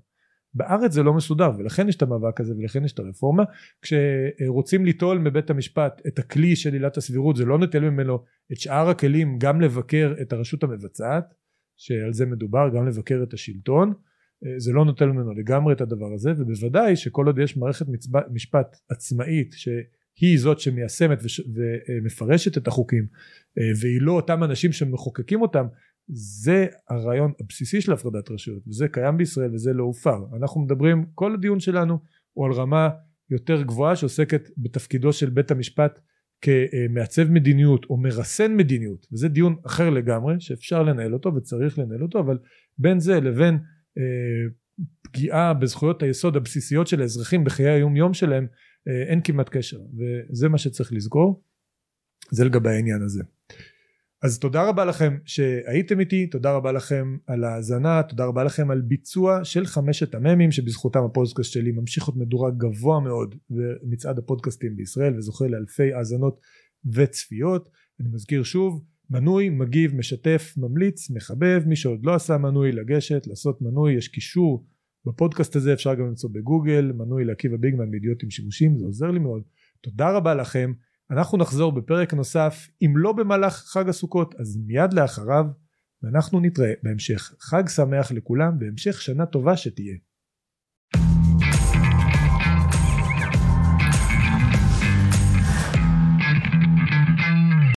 בארץ זה לא מסודר ולכן יש את המאבק הזה ולכן יש את הרפורמה. כשרוצים ליטול מבית המשפט את הכלי של עילת הסבירות זה לא נוטל ממנו את שאר הכלים גם לבקר את הרשות המבצעת שעל זה מדובר גם לבקר את השלטון אה, זה לא נוטל ממנו לגמרי את הדבר הזה ובוודאי שכל עוד יש מערכת משפט עצמאית שהיא זאת שמיישמת ומפרשת את החוקים אה, והיא לא אותם אנשים שמחוקקים אותם זה הרעיון הבסיסי של הפרדת רשויות וזה קיים בישראל וזה לא הופר. אנחנו מדברים כל הדיון שלנו הוא על רמה יותר גבוהה שעוסקת בתפקידו של בית המשפט כמעצב מדיניות או מרסן מדיניות וזה דיון אחר לגמרי שאפשר לנהל אותו וצריך לנהל אותו אבל בין זה לבין אה, פגיעה בזכויות היסוד הבסיסיות של האזרחים בחיי היום יום שלהם אה, אין כמעט קשר וזה מה שצריך לזכור. זה לגבי העניין הזה אז תודה רבה לכם שהייתם איתי, תודה רבה לכם על ההאזנה, תודה רבה לכם על ביצוע של חמשת המ"מים שבזכותם הפודקאסט שלי ממשיך להיות מדורג גבוה מאוד במצעד הפודקאסטים בישראל וזוכה לאלפי האזנות וצפיות. אני מזכיר שוב, מנוי, מגיב, משתף, ממליץ, מחבב, מי שעוד לא עשה מנוי לגשת, לעשות מנוי, יש קישור בפודקאסט הזה, אפשר גם למצוא בגוגל, מנוי לעקיבא ביגמן מידיעות עם שימושים, זה עוזר לי מאוד. תודה רבה לכם. אנחנו נחזור בפרק נוסף אם לא במהלך חג הסוכות אז מיד לאחריו ואנחנו נתראה בהמשך חג שמח לכולם והמשך שנה טובה שתהיה